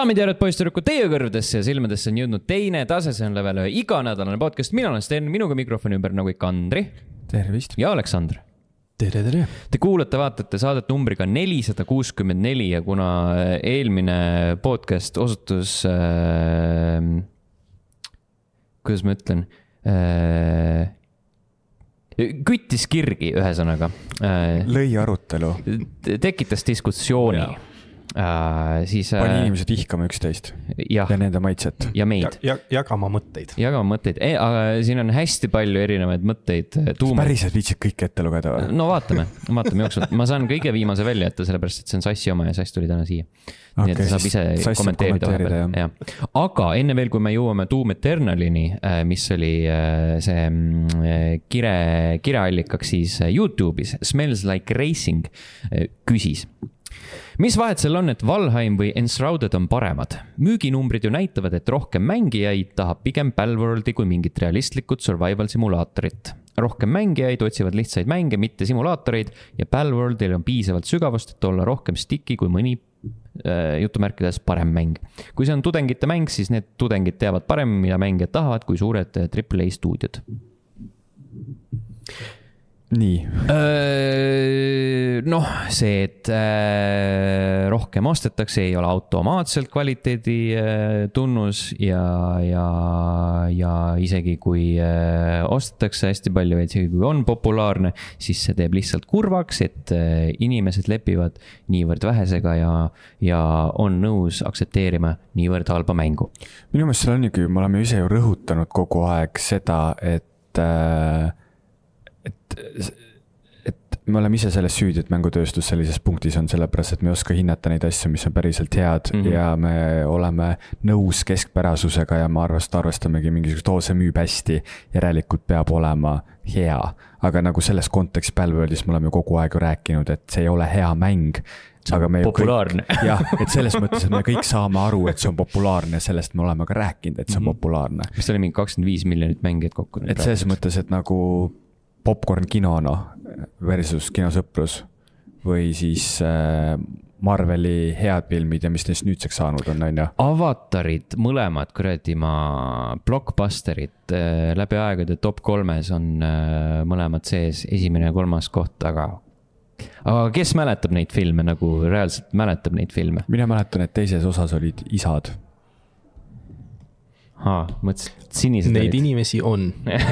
daamid ja härrad, poisssüdrukud, teie kõrvadesse ja silmadesse on jõudnud teine tase, see on level ühe iganädalane podcast, mina olen Sten, minuga mikrofoni ümber nagu ikka Andri tervist. ja Aleksandr. tere, tere. Te kuulate, vaatate saadet numbriga nelisada kuuskümmend neli ja kuna eelmine podcast osutus äh,, kuidas ma ütlen äh,, küttis kirgi, ühesõnaga äh,. lõi arutelu. tekitas diskussiooni äh,, siis pani äh, inimesed ihkama üksteist jah, ja nende maitset. ja meid ja, jagama mõtteid. jagama mõtteid e,, aga siin on hästi palju erinevaid mõtteid äh, päriselt viitsid kõik ette lugeda või? no vaatame, vaatame jooksvalt, ma saan kõige viimase välja jätta, sellepärast et see on Sassi oma ja Sass tuli täna siia. nii et Okei, ta saab ise kommenteerida vahepeal, jah. aga enne veel, kui me jõuame Doom Eternalini, mis oli see mm, kire, kireallikaks siis Youtube'is, Smells Like Racing küsis mis vahet seal on, et Valheim või Enshrouded on paremad? müüginumbrid ju näitavad, et rohkem mängijaid tahab pigem Palworldi kui mingit realistlikut survival simulaatorit. rohkem mängijaid otsivad lihtsaid mänge, mitte simulaatoreid ja Palworldil on piisavalt sügavust, et olla rohkem sticky kui mõni äh, jutumärkides parem mäng. kui see on tudengite mäng, siis need tudengid teavad paremini, mida mängijad tahavad, kui suured äh, Triple A stuudiod. nii, noh, see, et äh, rohkem ostetakse, ei ole automaatselt kvaliteedi äh, tunnus ja, ja, ja isegi kui äh, ostetakse hästi palju, isegi kui on populaarne, siis see teeb lihtsalt kurvaks, et äh, inimesed lepivad niivõrd vähesega ja, ja on nõus aktsepteerima niivõrd halba mängu. minu meelest seal on ikkagi, me oleme ise ju rõhutanud kogu aeg seda, et, et, et me oleme ise selles süüdi, et mängutööstus sellises punktis on, sellepärast et me ei oska hinnata neid asju, mis on päriselt head mm. -hmm. ja me oleme nõus keskpärasusega ja me arvast-, arvestamegi mingisugust, oo, see müüb hästi, järelikult peab olema hea. aga nagu selles kontekstis Palworldis me oleme kogu aeg ju rääkinud, et see ei ole hea mäng aga me populaarne. jah, et selles mõttes, et me kõik saame aru, et see on populaarne, sellest me oleme ka rääkinud, et see on Mhm. populaarne. mis ta oli, mingi kakskümmend viis miljonit mängijat kokku. et selles mõttes, et nagu popkorn kino noh, versus kinosõprus või siis äh, Marveli head filmid ja mis neist nüüdseks saanud on, on ju. avatarid, mõlemad kuradi ma, blockbusterid äh, läbi aegade top kolmes on äh, mõlemad sees, esimene ja kolmas koht, aga. aga kes mäletab neid filme nagu reaalselt mäletab neid filme? mina mäletan, et teises osas olid isad. mõtlesin, et sinised Neid olid. inimesi on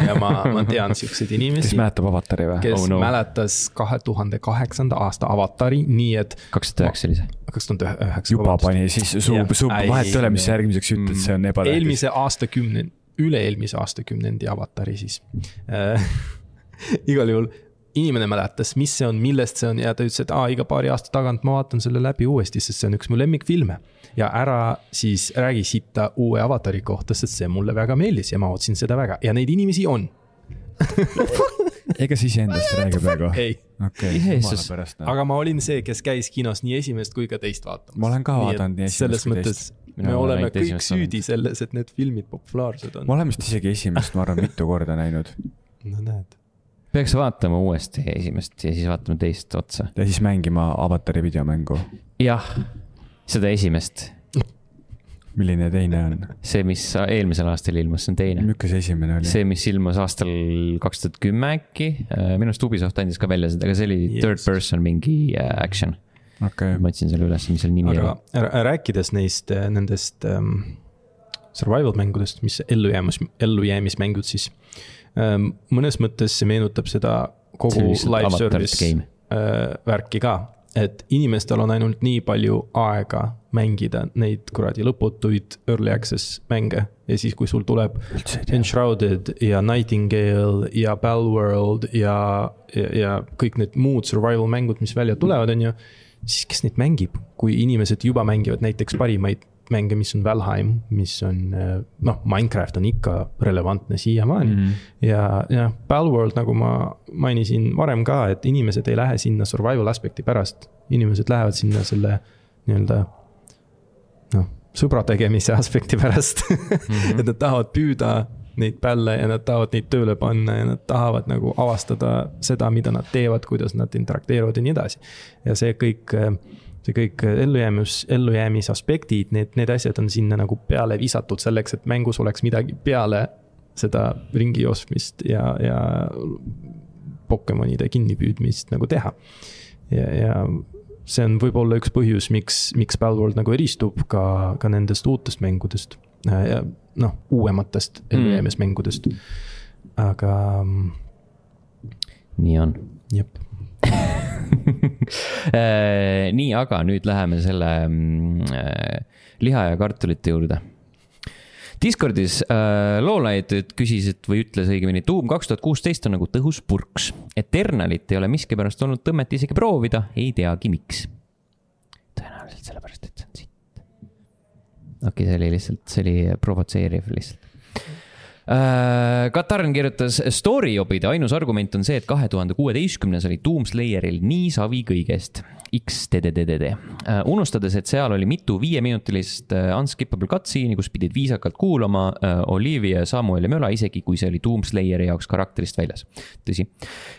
ja ma, ma tean siukseid kes inimesi, mäletab Avatari või? kes Oh no. mäletas kahe tuhande kaheksanda aasta avatari, nii et kaks tuhat üheksa oli see. kaks tuhat üheksa. juba pani siis suu suu, vahet ei ole, mis sa järgmiseks ütled, see on ebatähtis. eelmise aastakümne, üle-eelmise aastakümnendi avatari siis äh. igal juhul inimene mäletas, mis see on, millest see on ja ta ütles, et aa, iga paari aasta tagant ma vaatan selle läbi uuesti, sest see on üks mu lemmikfilme. Ja ära siis räägi sitta uue avatari kohta, sest see mulle väga meeldis ja ma ootasin seda väga ja neid inimesi on, ega sa iseendast ei räägi praegu? ei. pärast. noh. aga ma olin see, kes käis kinos nii esimest kui ka teist vaatamas. Ma olen ka vaadanud nii esimest selles kui mõttes Mina me olen oleme kõik esimest süüdi selles, et need filmid populaarsed on. ma olen vist isegi esimest, ma arvan, mitu korda näinud no näed. peaks vaatama uuesti esimest ja siis vaatama teist otsa. ja siis mängima Avatari videomängu. jah, seda esimest, milline teine on? see, mis eelmisel aastal ilmus, see on teine. milline see esimene oli? see, mis ilmus aastal kaks tuhat kümme äkki, minu arust Ubisoft andis ka välja seda, aga see oli Yes. third person mingi äh, action. okei, ma otsin selle üles, mis selle nimi aga oli. rää- rääkides neist, nendest ähm, survival mängudest, mis ellujäämis, ellujäämismängud siis ähm,. mõnes mõttes see meenutab seda kogu live service äh, värki ka, et inimestel on ainult nii palju aega mängida neid kuradi lõputuid early access mänge ja siis, kui sul tuleb. Enshrouded ja Nightingale ja Palworld ja, ja, ja kõik need muud survival mängud, mis välja tulevad, on ju. siis kes neid mängib, kui inimesed juba mängivad näiteks parimaid mänge, mis on Valheim, mis on eh, noh, Minecraft on ikka relevantne siiamaani mm. -hmm. ja, ja Palworld, nagu ma mainisin varem ka, et inimesed ei lähe sinna survival aspekti pärast. inimesed lähevad sinna selle nii-öelda noh, sõbra tegemise aspekti pärast mm. -hmm. et nad tahavad püüda neid pälle ja nad tahavad neid tööle panna ja nad tahavad nagu avastada seda, mida nad teevad, kuidas nad interakteeruvad ja nii edasi. ja see kõik, see kõik ellujäämus, ellujäämisaspektid, need, need asjad on sinna nagu peale visatud selleks, et mängus oleks midagi peale seda ringi jooksmist ja, ja Pokemonide kinnipüüdmist nagu teha. ja, ja see on võib-olla üks põhjus, miks, miks Palworld nagu eristub ka, ka nendest uutest mängudest. ja noh, uuematest mm. ellujäämismängudest, aga. nii on. jep äh, nii, aga nüüd läheme selle mm, äh, liha ja kartulite juurde. Discordis äh, Loolaid küsis, et või ütles õigemini, Doom kaks tuhat kuusteist on nagu tõhus purks. Eternalit ei ole miskipärast olnud tõmmet isegi proovida, ei teagi, miks. tõenäoliselt sellepärast, et see on sitt. okei okay,, see oli lihtsalt, see oli provotseeriv lihtsalt Äh, Katarn kirjutas, story jobide ainus argument on see, et kahe tuhande kuueteistkümnes oli Doomslayeril nii savi kõigest. XDDDD. Äh, unustades, et seal oli mitu viieminutilist äh, unskippable cutscene'i, kus pidid viisakalt kuulama Olivia ja Samueli möla, isegi kui see oli Doomslayeri jaoks karakterist väljas. tõsi.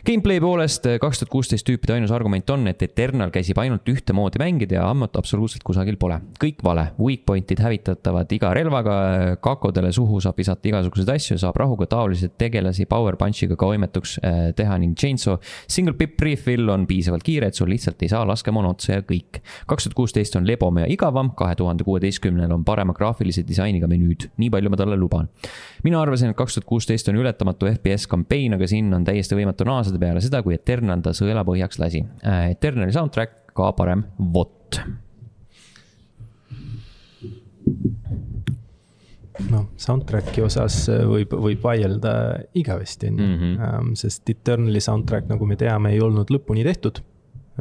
Gameplay poolest kaks tuhat kuusteist tüüpide ainus argument on, et Eternal käsib ainult ühtemoodi mängida ja ammut absoluutselt kusagil pole. kõik vale, weak point'id hävitatavad iga relvaga, kakodele suhu saab visata igasuguseid asju saab rahuga taoliselt tegelasi power punch'iga ka võimetuks äh, teha ning Chainsaw single pip refill on piisavalt kiire, et sul lihtsalt ei saa laskemoona otsa ja kõik. kaks tuhat kuusteist on lebom ja igavam, kahe tuhande kuueteistkümnel on parema graafilise disainiga menüüd, nii palju ma talle luban. mina arvasin, et kaks tuhat kuusteist on ületamatu FPS kampeen, aga siin on täiesti võimatu naaseda peale seda, kui Eternal ta sõela põhjaks lasi. Äh, Eternali soundtrack ka parem, vot noh, soundtrack'i osas äh, võib, võib vaielda igavesti, on ju. Mhm. Ähm, sest Eternali soundtrack, nagu me teame, ei olnud lõpuni tehtud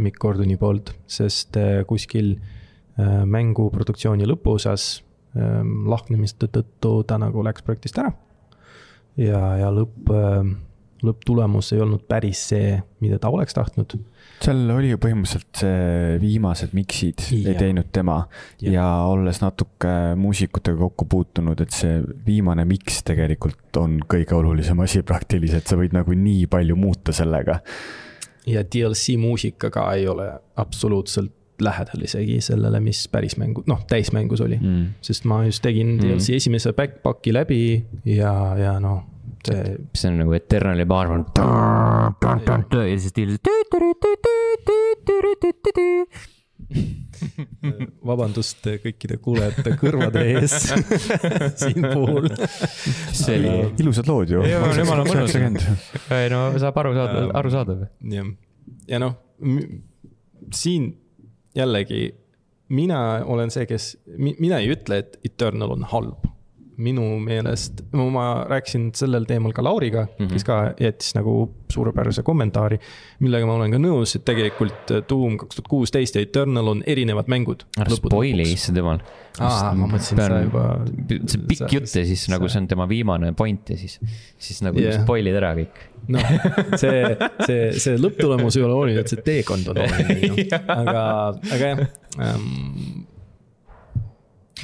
Mikk Gordoni poolt, sest äh, kuskil äh, mängu produktsiooni lõpuosas ähm, lahknemiste tõttu ta nagu läks projektist ära. ja, ja lõpp, lõpptulemus ei olnud päris see, mida ta oleks tahtnud seal oli ju põhimõtteliselt see viimased miksid ja. ei teinud tema ja. ja olles natuke muusikutega kokku puutunud, et see viimane miks tegelikult on kõige olulisem asi praktiliselt, sa võid nagu nii palju muuta sellega. Ja DLC muusika ka ei ole absoluutselt lähedal isegi sellele, mis päris mängu, noh, täismängus oli mm.. sest ma just tegin DLC mm. esimese backpack'i läbi ja, ja noh see. see on nagu Eternali baar ja siis stiilis. vabandust kõikide kuulajate kõrvade ees siin puhul. see oli ilusad lood ju. jumala mõnus. ei no saab aru saada, arusaadav. jah, ja noh, siin jällegi mina olen see, kes, mina ei ütle, et Eternal on halb minu meelest, ma rääkisin sellel teemal ka Lauriga mm, -hmm. kes ka jättis nagu suurepärase kommentaari. millega ma olen ka nõus, et tegelikult Doom kaks tuhat kuusteist ja Eternal on erinevad mängud. ära spoil'i, issand jumal. aa, ma mõtlesin, sa juba. see pikk jutt ja siis sa... nagu see on tema viimane point ja siis, siis nagu yeah. spoil'id ära kõik. noh, see, see, see lõpptulemus ei ole oluline, et see teekond on oluline, noh. aga, aga jah um,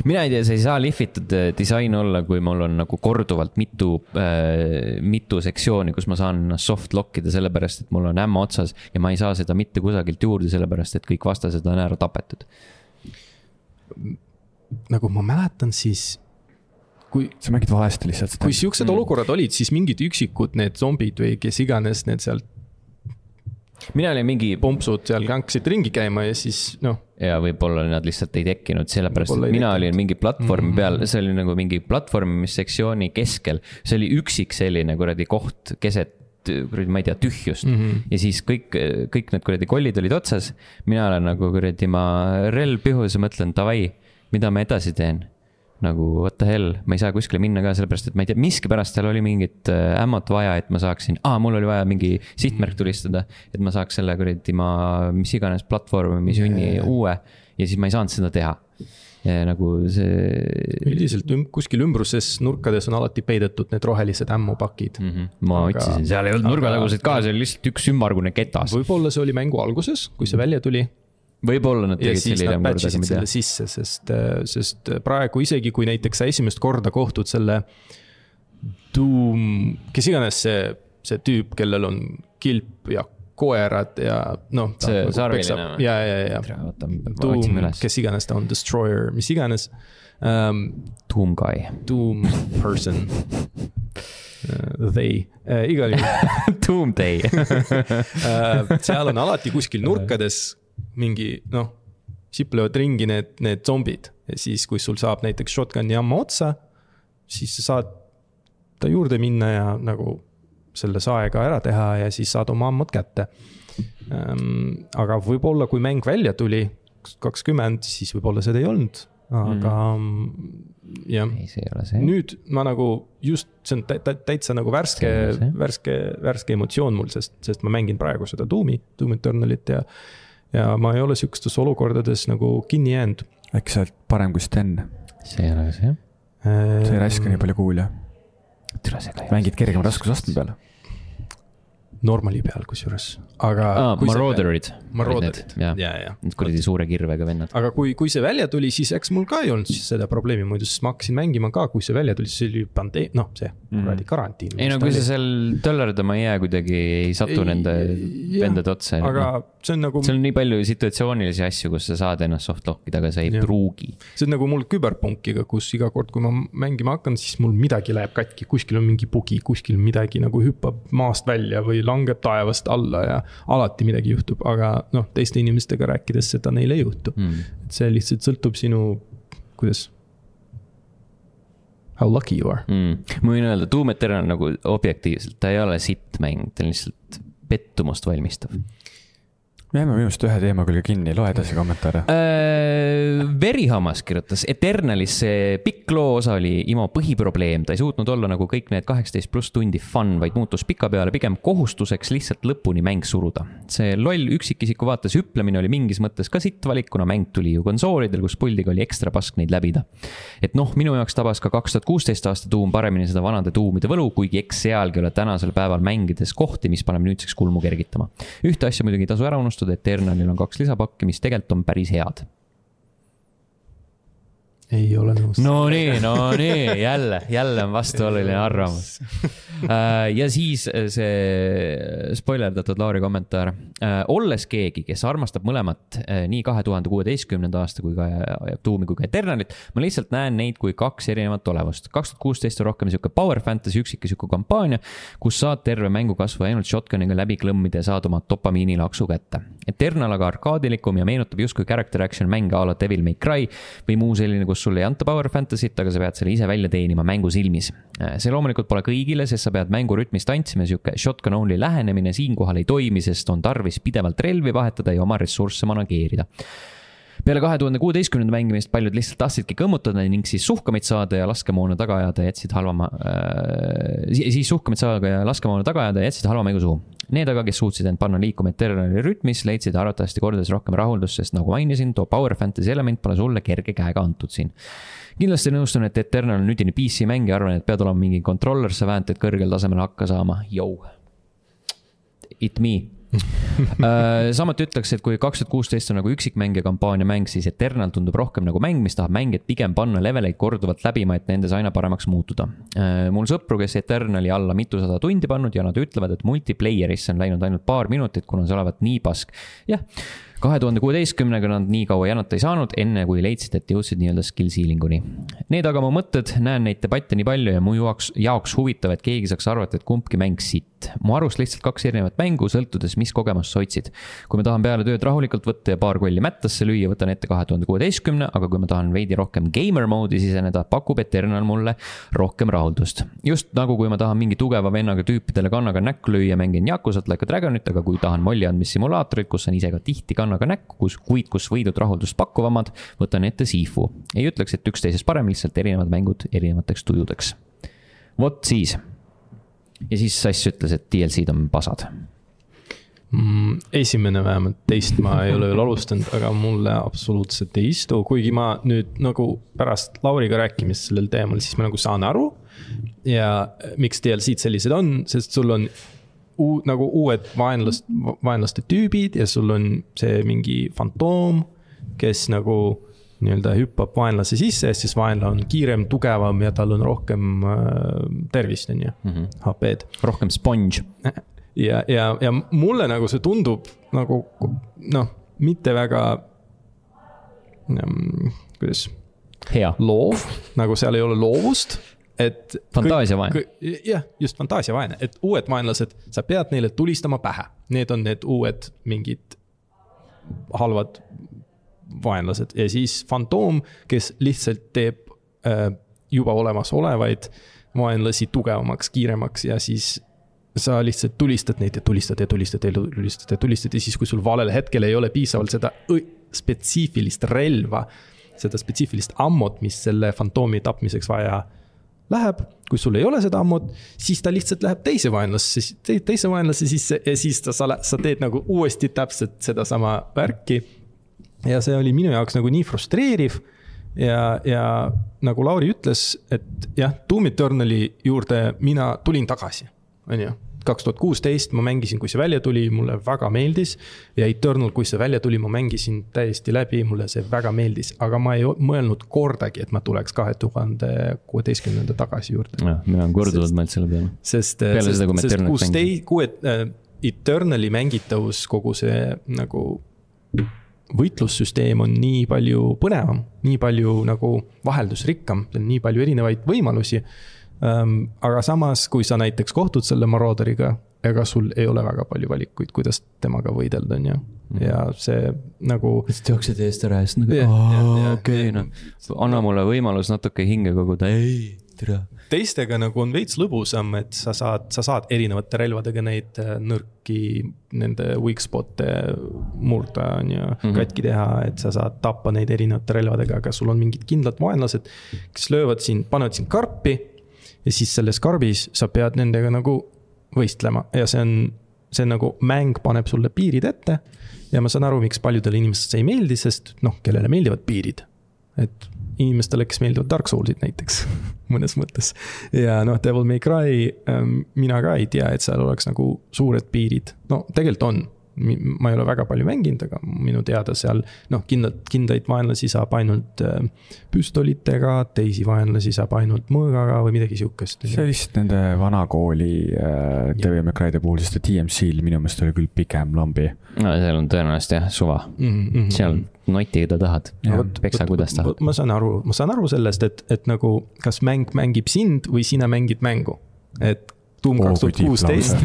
mina ei tea, see ei saa lihvitud äh, disain olla, kui mul on nagu korduvalt mitu äh,, mitu sektsiooni, kus ma saan ennast soft lock ida, sellepärast et mul on ämma otsas ja ma ei saa seda mitte kusagilt juurde, sellepärast et kõik vastased on ära tapetud. nagu ma mäletan, siis kui. sa mängid valesti lihtsalt. kui siuksed mm. olukorrad olid, siis mingid üksikud need zombid või kes iganes need sealt mina olin mingi. pompsud seal hakkasid ringi käima ja siis noh. ja võib-olla nad lihtsalt ei tekkinud, sellepärast et mina olin mingi platvormi mm -hmm. peal, see oli nagu mingi platvormimissektsiooni keskel. see oli üksik selline kuradi koht keset kuradi, ma ei tea, tühjust mm. -hmm. ja siis kõik, kõik need kuradi kollid olid otsas. mina olen nagu kuradi, ma relv pihus ja mõtlen, davai, mida ma edasi teen nagu what the hell, ma ei saa kuskile minna ka, sellepärast et ma ei tea, miskipärast seal oli mingit äh, ämmot vaja, et ma saaksin, aa, mul oli vaja mingi sihtmärk tulistada. et ma saaks selle kuradi ma, mis iganes platvormi, mis junni yeah. uue ja siis ma ei saanud seda teha. Ja nagu see. üldiselt üm, kuskil ümbruses nurkades on alati peidetud need rohelised ämmupakid mm. -hmm. ma aga, otsisin, seal ei olnud nurgataguseid ka, see oli lihtsalt üks ümmargune ketas. võib-olla see oli mängu alguses, kui see välja tuli võib-olla nad tegid selle hiljem korda, aga mida. sisse, sest, sest praegu isegi kui näiteks sa esimest korda kohtud selle Doom, kes iganes see, see tüüp, kellel on kilp ja koerad ja noh. see nagu sarviline või? ja, ja, ja. Doom, kes iganes ta on, Destroyer, mis iganes um,. Doom guy. Doom person uh,. They uh,, igal juhul Doom day uh, seal on alati kuskil nurkades mingi noh, siplevad ringi need, need zombid ja siis, kui sul saab näiteks shotgun'i ammu otsa, siis sa saad ta juurde minna ja nagu selle saega ära teha ja siis saad oma ammud kätte. Ehm, aga võib-olla, kui mäng välja tuli, kakskümmend, siis võib-olla seda ei olnud, aga mm. jah. nüüd ma nagu just, see on täitsa nagu värske, värske, värske emotsioon mul, sest, sest ma mängin praegu seda Doom'i, Doom Eternalit ja. Ja ma ei ole sihukestes olukordades nagu kinni jäänud. äkki sa oled parem kui Sten? see ei ole see jah. sa ei raiska nii palju kuulja mängid kergema raskusastme peal normali peal kusjuures, aga ah,. Marauderid. Marauderid, ja, ja. Need kuradi suure kirvega vennad. aga kui, kui see välja tuli, siis eks mul ka ei olnud siis seda probleemi muidu, sest ma hakkasin mängima ka, kui see välja tuli, siis oli pandee-, noh, see mm. kuradi karantiin. ei no kui sa seal töllerdama ei jää kuidagi, ei satu ei, nende vendade otsa. aga no. see on nagu. seal on nii palju situatsioonilisi asju, kus sa saad ennast soft lock ida, aga sa ei ja. pruugi. see on nagu mul küberpunkiga, kus iga kord, kui ma mängima hakkan, siis mul midagi läheb katki, kuskil on mingi bugi, kuskil midagi nagu hüppab maast välja või langeb taevast alla ja alati midagi juhtub, aga noh, teiste inimestega rääkides seda neil ei juhtu. Mm.. et see lihtsalt sõltub sinu, kuidas how lucky you are. Mm.. ma võin öelda, Doom Eternal nagu objektiivselt, ta ei ole sitt mäng, ta on lihtsalt pettumust valmistav jääme minu arust ühe teema külge kinni, loe edasi kommentaare äh,. verihammas kirjutas, Eternalis see pikk loo osa oli Imo põhiprobleem, ta ei suutnud olla nagu kõik need kaheksateist pluss tundi fun, vaid muutus pikapeale pigem kohustuseks lihtsalt lõpuni mäng suruda. see loll üksikisiku vaates hüplemine oli mingis mõttes ka sitt valik, kuna mäng tuli ju konsoolidel, kus puldiga oli ekstra pask neid läbida. et noh, minu jaoks tabas ka kaks tuhat kuusteist aasta tuum paremini seda vanade tuumide võlu, kuigi eks sealgi ole tänasel päeval mängides kohti, mis paneb nüüdseks kulmu kergitama. ühte asja muidugi ei tasu ära unustada juhtunud, Eternalil on kaks lisapakki, mis tegelikult on päris head ei ole nõus. no nii, no nii, jälle, jälle on vastuoluline arvamus. Äh, ja siis äh, see spoilerdatud Lauri kommentaar. Äh, olles keegi, kes armastab mõlemat, nii kahe tuhande kuueteistkümnenda aasta kui ka Doom'i kui ka Eternalit, ma lihtsalt näen neid kui kaks erinevat olevust. kaks tuhat kuusteist on rohkem sihuke power fantasy üksikisiku kampaania, kus saad terve mängu kasvu ainult shotgun'iga läbi klõmmida ja saad oma dopamiinilaksu kätte. Eternal aga arkaadilikum ja meenutab justkui character action mänge a la Devil May Cry või muu selline, kus sulle ei anta power fantasy't, aga sa pead selle ise välja teenima mängu silmis. see loomulikult pole kõigile, sest sa pead mängurütmis tantsima, sihuke shotgun only lähenemine siinkohal ei toimi, sest on tarvis pidevalt relvi vahetada ja oma ressursse manageerida peale kahe tuhande kuueteistkümnenda mängimist paljud lihtsalt tahtsidki kõmmutada ning siis suhkamit saada ja laskemoona taga ajada, jätsid halvama äh,, siis suhkamit saada ja laskemoona taga ajada ja jätsid halva mängu suhu. Need aga, kes suutsid end panna liikuma Eternali rütmis, leidsid arvatavasti kordades rohkem rahuldust, sest nagu mainisin, too power fantasy element pole sulle kerge käega antud siin kindlasti nõustun, et Eternal on üdini PC mäng ja arvan, et pead olema mingi controller sa väänt, et kõrgel tasemel hakka saama, jõu. It me samuti ütleks, et kui kaks tuhat kuusteist on nagu üksikmängija kampaania mäng, siis Eternal tundub rohkem nagu mäng, mis tahab mängijat pigem panna leveleid korduvalt läbima, et nendes aina paremaks muutuda. Äh, mul sõpru, kes Eternali alla mitusada tundi pannud ja nad ütlevad, et multiplayer'isse on läinud ainult paar minutit, kuna see olevat nii pask. jah kahe tuhande kuueteistkümnega nad nii kaua jänata ei saanud, enne kui leidsid, et jõudsid nii-öelda skill ceiling uni. Need aga mu mõtted, näen neid debatte nii palju ja mu jaoks, jaoks huvitav, et keegi saaks arvata, et kumbki mäng sitt. Mu arust lihtsalt kaks erinevat mängu, sõltudes, mis kogemust sa otsid. kui ma tahan peale tööd rahulikult võtta ja paar kolli mättasse lüüa, võtan ette kahe tuhande kuueteistkümne, aga kui ma tahan veidi rohkem gamer mode'i siseneda, pakub Eternal mulle rohkem rahuldust. just nagu, kui ma tahan mingi tugeva vennaga tüüpidele kannaga näkku lüüa, mängin Yakuusat Like a Dragonit, aga kui tahan molli andmissimulaatorit, kus on ise ka tihti kannaga kannaga näkku, kus, kuid kus võidud rahuldust pakkuvamad, võtan ette Sifu. ei ütleks, et üksteisest parem, lihtsalt erinevad mängud erinevateks tujudeks. vot siis. Ja siis Sass ütles, et DLC-d on pasad mm,. esimene vähemalt, teist ma ei ole veel alustanud, aga mulle absoluutselt ei istu, kuigi ma nüüd nagu pärast Lauriga rääkimist sellel teemal, siis ma nagu saan aru. ja miks DLC-d sellised on, sest sul on uu-, nagu uued vaenlast, vaenlaste tüübid ja sul on see mingi fantoom, kes nagu nii-öelda hüppab vaenlase sisse siis vaenlane on kiirem, tugevam ja tal on rohkem äh, tervist, on ju, HP-d. Mhm. rohkem sponge. ja, ja, ja mulle nagu see tundub nagu noh, mitte väga mm,, kuidas. hea. loov, nagu seal ei ole loovust et. fantaasiavaene. jah, just fantaasiavaene, et uued vaenlased, sa pead neile tulistama pähe, need on need uued mingid halvad vaenlased ja siis fantoom, kes lihtsalt teeb äh, juba olemasolevaid vaenlasi tugevamaks, kiiremaks ja siis sa lihtsalt tulistad neid ja tulistad ja tulistad ja tulistad ja tulistad ja siis, kui sul valel hetkel ei ole piisavalt seda spetsiifilist relva, seda spetsiifilist ammut, mis selle fantoomi tapmiseks vaja läheb, kui sul ei ole seda ammut, siis ta lihtsalt läheb teise vaenlasse, teise vaenlase sisse ja siis ta, sa, sa teed nagu uuesti täpselt sedasama värki. Ja see oli minu jaoks nagu nii frustreeriv. ja, ja nagu Lauri ütles, et jah, Doom Eternali juurde mina tulin tagasi, on ju kaks tuhat kuusteist ma mängisin, kui see välja tuli, mulle väga meeldis. ja Eternal, kui see välja tuli, ma mängisin täiesti läbi, mulle see väga meeldis, aga ma ei mõelnud kordagi, et ma tuleks kahe tuhande kuueteistkümnenda tagasi juurde. jah, mina olen korduvalt mõelnud selle peale. sest, sest, sest kuusteist, kuue äh,, Eternali mängitavus, kogu see nagu võitlussüsteem on nii palju põnevam, nii palju nagu vaheldusrikkam, nii palju erinevaid võimalusi ähm,. aga samas, kui sa näiteks kohtud selle marooderiga, ega sul ei ole väga palju valikuid, kuidas temaga võidelda, on ju. Mhm. ja see nagu. lihtsalt jooksed eest ära ja siis nagu, okei, noh, anna mulle võimalus natuke hinge koguda, ei. Teistega nagu on veits lõbusam, et sa saad, sa saad erinevate relvadega neid äh, nõrki, nende weak spot'e murda, on ju, mhm. katki teha, et sa saad tappa neid erinevate relvadega, aga sul on mingid kindlad vaenlased, kes löövad sind, panevad sind karpi ja siis selles karbis sa pead nendega nagu võistlema ja see on, see nagu mäng paneb sulle piirid ette. ja ma saan aru, miks paljudele inimestele see ei meeldi, sest noh, kellele meeldivad piirid. et inimestele, kes meeldivad Dark Soulsid näiteks mõnes mõttes. ja noh, Devil May Cry, ähm, mina ka ei tea, et seal oleks nagu suured piirid, no tegelikult on ma ei ole väga palju mänginud, aga minu teada seal noh, kindlalt, kindlaid vaenlasi saab ainult äh, püstolitega, teisi vaenlasi saab ainult mõõgaga või midagi sihukest. see oli vist nende vanakooli äh, TV Macrae'de puhul, sest et DMC-l minu meelest oli küll pigem lambi. no seal on tõenäoliselt jah, suva mm. -hmm. seal noti, keda tahad, peksa, kuidas tahad. ma saan aru, ma saan aru sellest, et, et nagu kas mäng mängib sind või sina mängid mängu. et Doom kaks tuhat kuusteist.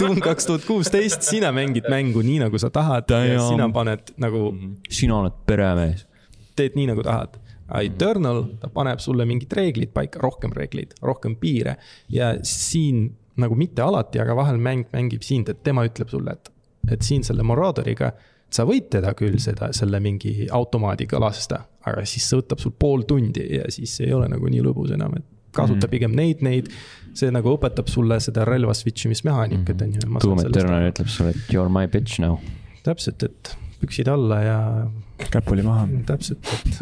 Doom kaks tuhat kuusteist, sina mängid mängu nii, nagu sa tahad Damn. ja sina paned nagu. Mhm. sina oled peremees. teed nii, nagu tahad. Eternal, ta paneb sulle mingid reeglid paika, rohkem reegleid, rohkem piire ja siin nagu mitte alati, aga vahel mäng mängib sind, et tema ütleb sulle, et, et siin selle Moradoriga sa võid teda küll seda, selle mingi automaadiga lasta, aga siis see võtab sul pool tundi ja siis ei ole nagu nii lõbus enam, et kasuta mm. pigem neid, neid see nagu õpetab sulle seda relva switch imismehaanikat, mhm. on ju. Doom Eternal ütleb sulle, et you are my bitch now. täpselt, et püksid alla ja. käpuli maha. täpselt, et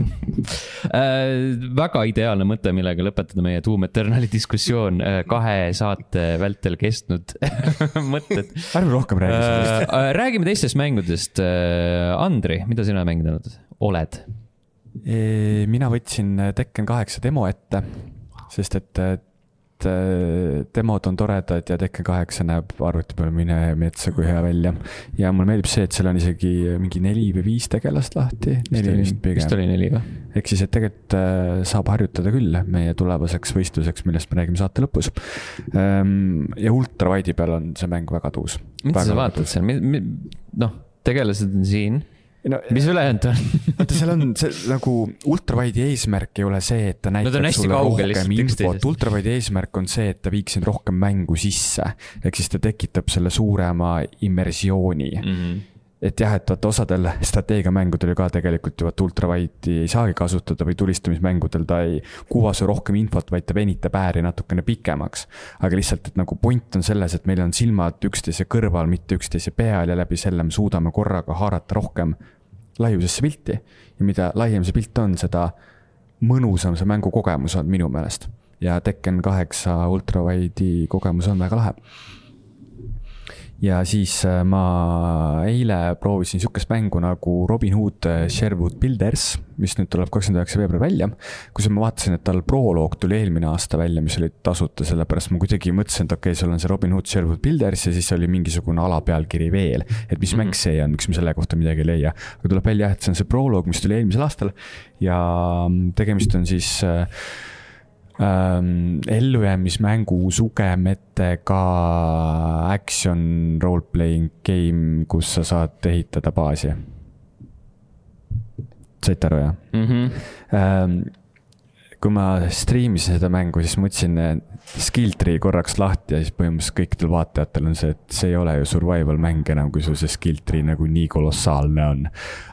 äh, väga ideaalne mõte, millega lõpetada meie Doom Eternali diskussioon, äh, kahe saate vältel kestnud mõtted. ärme rohkem räägi sellest äh,. räägime teistest mängudest. Äh, Andri, mida sina mänginud oled? mina võtsin Tekken kaheksa demo ette, sest et et äh, demod on toredad ja Tekken kaheksa näeb arvuti peal mine metsa kui hea välja. ja mulle meeldib see, et seal on isegi mingi neli või viis tegelast lahti. neli vist pigem. vist oli neli või? ehk siis, et tegelikult äh, saab harjutada küll meie tulevaseks võistluseks, millest me räägime saate lõpus. Ehm, ja ultrawide'i peal on see mäng väga tuus. mida sa vaatad seal, noh, tegelased on siin no, mis ülejäänud on vaata, seal on see nagu ultrawide'i eesmärk ei ole see, et ta näitab no, sulle rohkem infot, ultrawide'i eesmärk on see, et ta viiks sind rohkem mängu sisse. ehk siis ta tekitab selle suurema immersiooni mm. -hmm et jah, et vaata osadel strateegiamängudel ju ka tegelikult ju vaata ultrawide'i ei saagi kasutada või tulistamismängudel ta ei kuva su rohkem infot, vaid ta venitab ääri natukene pikemaks. aga lihtsalt, et nagu point on selles, et meil on silmad üksteise kõrval, mitte üksteise peal ja läbi selle me suudame korraga haarata rohkem laiusesse pilti. ja mida laiem see pilt on, seda mõnusam see mängukogemus on minu meelest. ja Tekken kaheksa ultrawide'i kogemus on väga lahe ja siis äh, ma eile proovisin sihukest mängu nagu Robin Hood äh, Sherwood Builders, mis nüüd tuleb kakskümmend üheksa veebruar välja. kusjuures ma vaatasin, et tal proloog tuli eelmine aasta välja, mis oli tasuta, sellepärast ma kuidagi mõtlesin, et okei okay,, sul on see Robin Hood Sherwood Builders ja siis oli mingisugune alapealkiri veel. et mis mm -hmm. mäng see on, miks ma selle kohta midagi ei leia. aga tuleb välja, et see on see proloog, mis tuli eelmisel aastal ja mm, tegemist on siis äh, ähm, ellujäämismängu sugemetega action role-playing game, kus sa saad ehitada baasi. saite aru, jah mm? -hmm. Ähm, kui ma striimisin seda mängu, siis ma võtsin skill tree korraks lahti ja siis põhimõtteliselt kõikidel vaatajatel on see, et see ei ole ju survival mäng enam, kui sul see skill tree nagu nii kolossaalne on.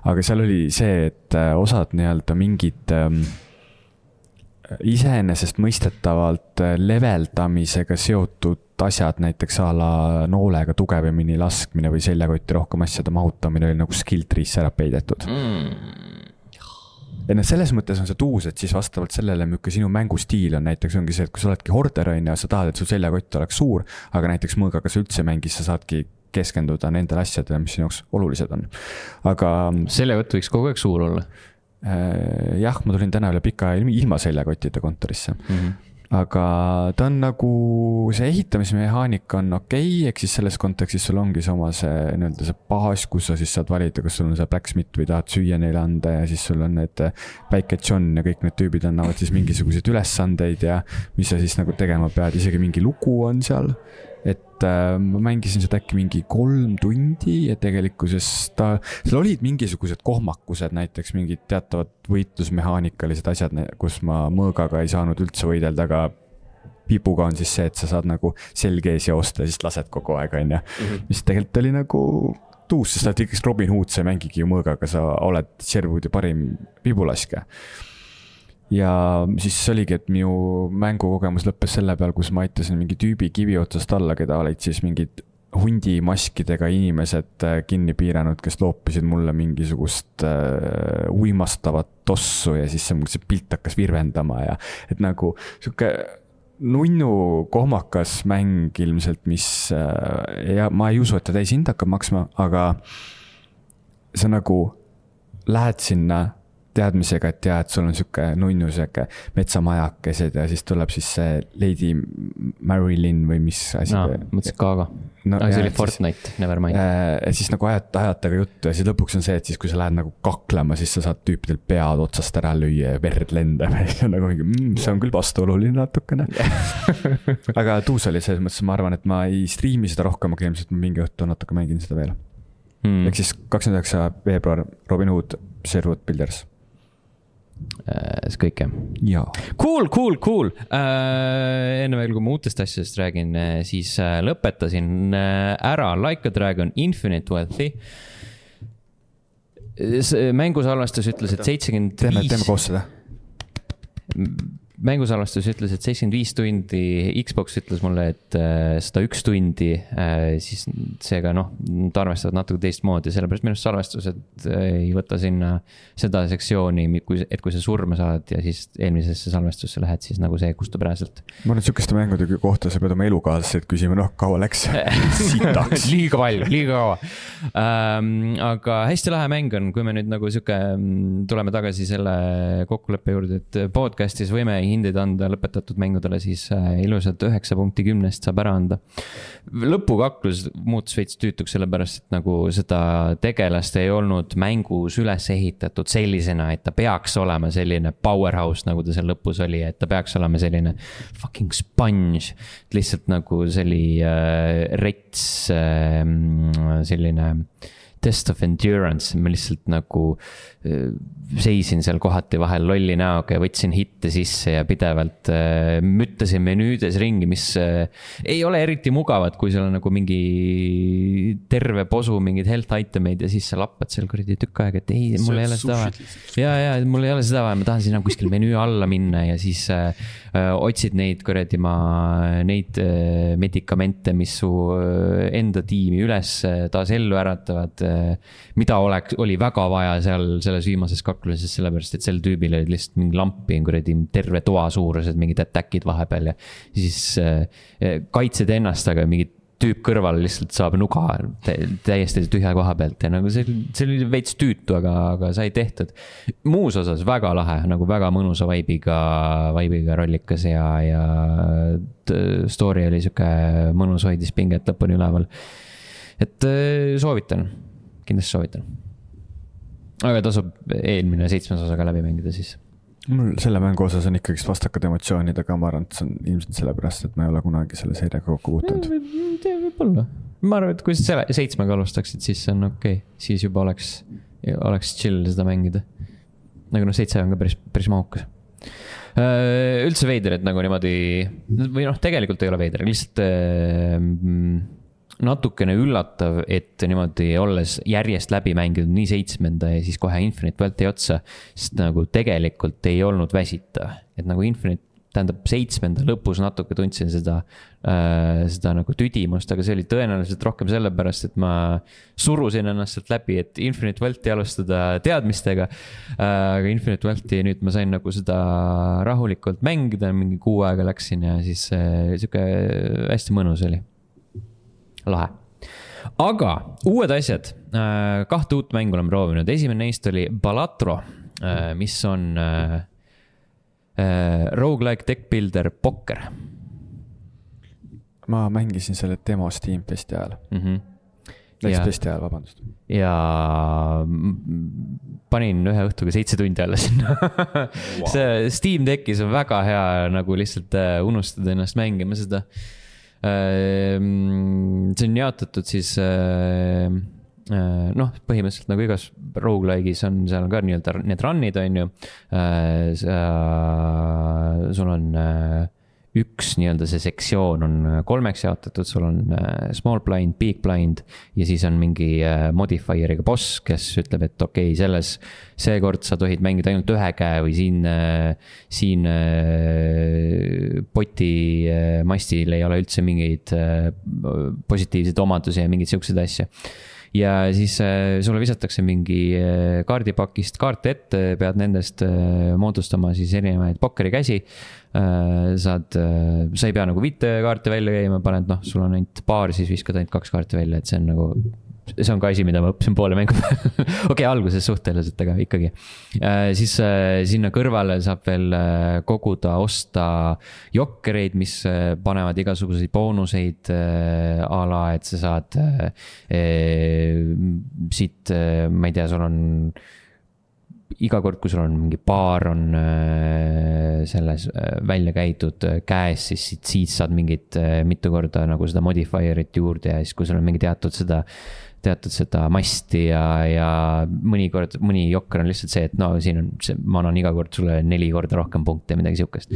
aga seal oli see, et äh, osad nii-öelda mingid ähm, iseenesestmõistetavalt äh, leveldamisega seotud asjad, näiteks a la noolega tugevamini laskmine või seljakotti rohkem asjade mahutamine oli nagu skill tree'sse ära peidetud. Mm.. ja noh, selles mõttes on see tuus, et siis vastavalt sellele, milline sinu mängustiil on, näiteks ongi see, et kui sa oledki horder on ju, sa tahad, et su seljakott oleks suur, aga näiteks mõõgaga sa üldse ei mängi, sa saadki keskenduda nendele asjadele, mis sinu jaoks olulised on, aga. seljakott võiks kogu aeg suur olla jah, ma tulin täna üle pika aja ilma seljakottide kontorisse. Mm. -hmm aga ta on nagu, see ehitamismehaanika on okei okay,, ehk siis selles kontekstis sul ongi see oma see nii-öelda see baas, kus sa siis saad valida, kas sul on see blacksmith või tahad süüa neile anda ja siis sul on need Päike John ja kõik need tüübid annavad siis mingisuguseid ülesandeid ja mis sa siis nagu tegema pead, isegi mingi lugu on seal et äh, ma mängisin seda äkki mingi kolm tundi ja tegelikkuses ta, seal olid mingisugused kohmakused, näiteks mingid teatavad võitlusmehaanikalised asjad, kus ma mõõgaga ei saanud üldse võidelda, aga pipuga on siis see, et sa saad nagu selge ees joosta ja siis lased kogu aeg, on ju. Mhm. mis tegelikult oli nagu tuus, sest sa oled ikkagi Robin Hood, sa ei mängigi ju mõõgaga, sa oled Sherwoodi parim pibulaskja ja siis oligi, et minu mängukogemus lõppes selle peal, kus ma aitasin mingi tüübi kivi otsast alla, keda olid siis mingid hundimaskidega inimesed äh, kinni piiranud, kes loopisid mulle mingisugust äh, uimastavat tossu ja siis see, see pilt hakkas virvendama ja et nagu sihuke nunnu kohmakas mäng ilmselt, mis äh, ja ma ei usu, et ta täishind hakkab maksma, aga sa nagu lähed sinna teadmisega, et jaa, et sul on sihuke nunnu sihuke metsamajakesed ja siis tuleb siis see Lady Marilyn või mis asi no,. mõtlesin Gaga no,. aga see oli Fortnite, never mind. ja siis nagu ajate, ajate ka juttu ja siis lõpuks on see, et siis, kui sa lähed nagu kaklema, siis sa saad tüüpidel pead otsast ära lüüa ja verd lendab ja siis on nagu mingi mmm,, see on küll vastuoluline natukene aga tuus oli selles mõttes, ma arvan, et ma ei striimi seda rohkem, aga ilmselt ma mingi õhtu natuke mängin seda veel hmm.. ehk siis kakskümmend üheksa veebruar, Robin Hood, Sherwood Builders Äh, see kõik jah? jaa. Cool, cool, cool uh,. enne veel, kui ma uutest asjadest räägin, äh, siis uh, lõpetasin uh, ära Like a Dragon Infinite Wealthy. mängusalvestus ütles, et seitsekümmend viis. teeme koos seda mängusalvestus ütles, et seitsekümmend viis tundi, Xbox ütles mulle, et äh, sada üks tundi, äh, siis seega noh, nad arvestavad natuke teistmoodi, sellepärast minu arust salvestused äh, ei võta sinna seda sektsiooni, kui, et kui sa surma saad ja siis eelmisesse salvestusse lähed, siis nagu see kustub ära sealt. ma arvan, et sihukeste mängude kohta sa pead oma elukaaslaseid küsima, noh, kaua läks sitaks liiga palju, liiga kaua ähm,. aga hästi lahe mäng on, kui me nüüd nagu sihuke, mm, tuleme tagasi selle kokkuleppe juurde, et podcast'is võime hindeid anda lõpetatud mängudele, siis äh, ilusalt üheksa punkti kümnest saab ära anda. lõpukaklus muutus veits tüütuks, sellepärast et nagu seda tegelast ei olnud mängus üles ehitatud sellisena, et ta peaks olema selline powerhouse, nagu ta seal lõpus oli, et ta peaks olema selline fucking sponge. lihtsalt nagu see oli äh, rets äh,, selline test of endurance, ma lihtsalt nagu seisin seal kohati vahel lolli näoga ja võtsin hitte sisse ja pidevalt müttasin menüüdes ringi, mis ei ole eriti mugavad, kui sul on nagu mingi terve posu mingeid health item eid ja siis sa lappad seal kuradi tükk aega, et ei, mul ei ole seda vaja. ja, ja mul ei ole seda vaja, ma tahan sinna kuskil menüü alla minna ja siis äh, otsid neid kuradi ma, neid äh, medikamente, mis su enda tiimi üles taas ellu äratavad äh,. Mida oleks, oli väga vaja seal selles viimases kakluses sellepärast et sel tüübil olid lihtsalt mingi lampi kuradi terve toa suurused mingid attack'id vahepeal ja siis äh, kaitsed ennast, aga mingid tüüp kõrval lihtsalt saab nuga täiesti tühja koha pealt ja nagu see, see oli veits tüütu, aga, aga sai tehtud. muus osas väga lahe, nagu väga mõnusa vibe'iga, vibe'iga rollikas ja, ja story oli sihuke mõnus, hoidis pinget lõpuni üleval. et äh, soovitan, kindlasti soovitan. aga tasub eelmine seitsmes osa ka läbi mängida siis mul selle mängu osas on ikkagist vastakad emotsioonid, aga ma arvan, et see on ilmselt sellepärast, et ma ei ole kunagi selle seeriaga kokku puutunud. võib-olla, ma arvan, et kui sa selle seitsmega alustaksid, siis see on okei okay., siis juba oleks, oleks chill seda mängida. aga noh, seitse on ka päris, päris mahukas äh, üldse veider, et nagu niimoodi või noh, tegelikult ei ole veider, lihtsalt äh, natukene üllatav, et niimoodi olles järjest läbi mänginud nii seitsmenda ja siis kohe Infinite Welti otsa. sest nagu tegelikult ei olnud väsitav, et nagu Infinite, tähendab seitsmenda lõpus natuke tundsin seda äh,, seda nagu tüdimust, aga see oli tõenäoliselt rohkem sellepärast, et ma surusin ennast sealt läbi, et Infinite Welti alustada teadmistega äh,. aga Infinite Welti nüüd ma sain nagu seda rahulikult mängida, mingi kuu aega läksin ja siis äh, sihuke hästi mõnus oli lahe. aga uued asjad, äh, kahte uut mängu oleme proovinud, esimene neist oli Balatro, äh, mis on äh, rogu-like deck builder pokker. ma mängisin selle demo Steamfesti ajal mm. -hmm. Nextfesti ajal, vabandust. ja panin ühe õhtuga seitse tundi alla sinna wow. see Steam Deckis on väga hea nagu lihtsalt unustada ennast mängima seda Ehm, see on jaotatud siis äh, äh, noh, põhimõtteliselt nagu igas rogu-like'is on, seal on ka nii-öelda need run'id, on ju. Äh, sul on üks nii-öelda see sektsioon on äh, kolmeks jaotatud, sul on äh, small blind, big blind ja siis on mingi äh, modifier'iga boss, kes ütleb, et okei okay,, selles, seekord sa tohid mängida ainult ühe käe või siin, siin poti mastil ei ole üldse mingeid positiivseid omadusi ja mingeid siukseid asju ja siis äh, sulle visatakse mingi äh, kaardipakist kaarte ette, pead nendest äh, moodustama siis erinevaid pokkerikäsi. saad, sa ei pea nagu viite kaarte välja käima, paned noh, sul on ainult paar, siis viskad ainult kaks kaarti välja, et see on nagu see on ka asi, mida ma õppisin poole mängu peal okei okay,, alguses suhteliselt, aga ikkagi äh,. siis äh, sinna kõrvale saab veel äh, koguda, osta jokkereid, mis äh, panevad igasuguseid boonuseid äh, a la, et sa saad äh, äh, siit äh,, ma ei tea, sul on iga kord, kui sul on mingi paar on äh, selles äh, välja käidud käes, siis siit, siit saad mingit mitu korda nagu seda modifier'it juurde ja siis, kui sul on mingi teatud seda teatud seda masti ja, ja mõnikord, mõni jokker on lihtsalt see, et no siin on ma annan iga kord sulle neli korda rohkem punkte, midagi sihukest.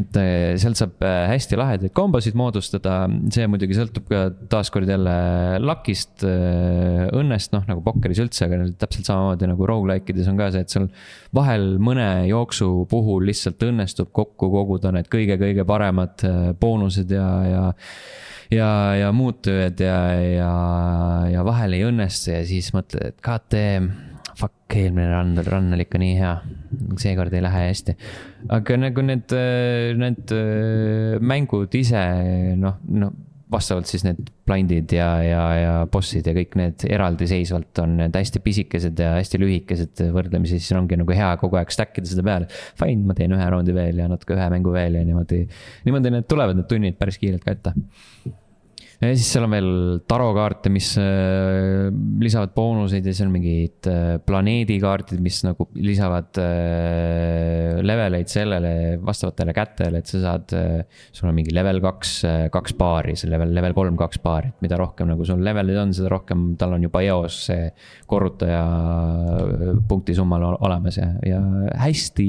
et äh, sealt saab äh, hästi lahedaid kombosid moodustada, see muidugi sõltub ka taaskord jälle luck'ist, äh, õnnest, noh nagu pokkeris üldse, aga täpselt samamoodi nagu rogu-like ides on ka see, et seal vahel mõne jooksu puhul lihtsalt õnnestub kokku koguda need kõige-kõige paremad boonused ja, ja ja, ja muud tööd ja, ja, ja vahel ei õnnestu ja siis mõtled, et damn, fuck, eelmine run, run oli ikka nii hea. seekord ei lähe hästi. aga nagu need, need mängud ise noh, noh vastavalt siis need blind'id ja, ja, ja bossid ja kõik need eraldiseisvalt on need hästi pisikesed ja hästi lühikesed võrdlemisi, siis ongi nagu hea kogu aeg stack ida seda peale. Fine, ma teen ühe raundi veel ja natuke ühe mängu veel ja niimoodi, niimoodi need tulevad, need tunnid päris kiirelt ka ette ja siis seal on veel tarokaarte, mis äh, lisavad boonuseid ja siis on mingid äh, planeedikaardid, mis nagu lisavad äh, leveleid sellele vastavatele kätele, et sa saad, sul on mingi level kaks, kaks paari, see level, level kolm, kaks paari, et mida rohkem nagu sul levelid on, seda rohkem tal on juba eos see korrutaja punktisummal olemas ja, ja hästi,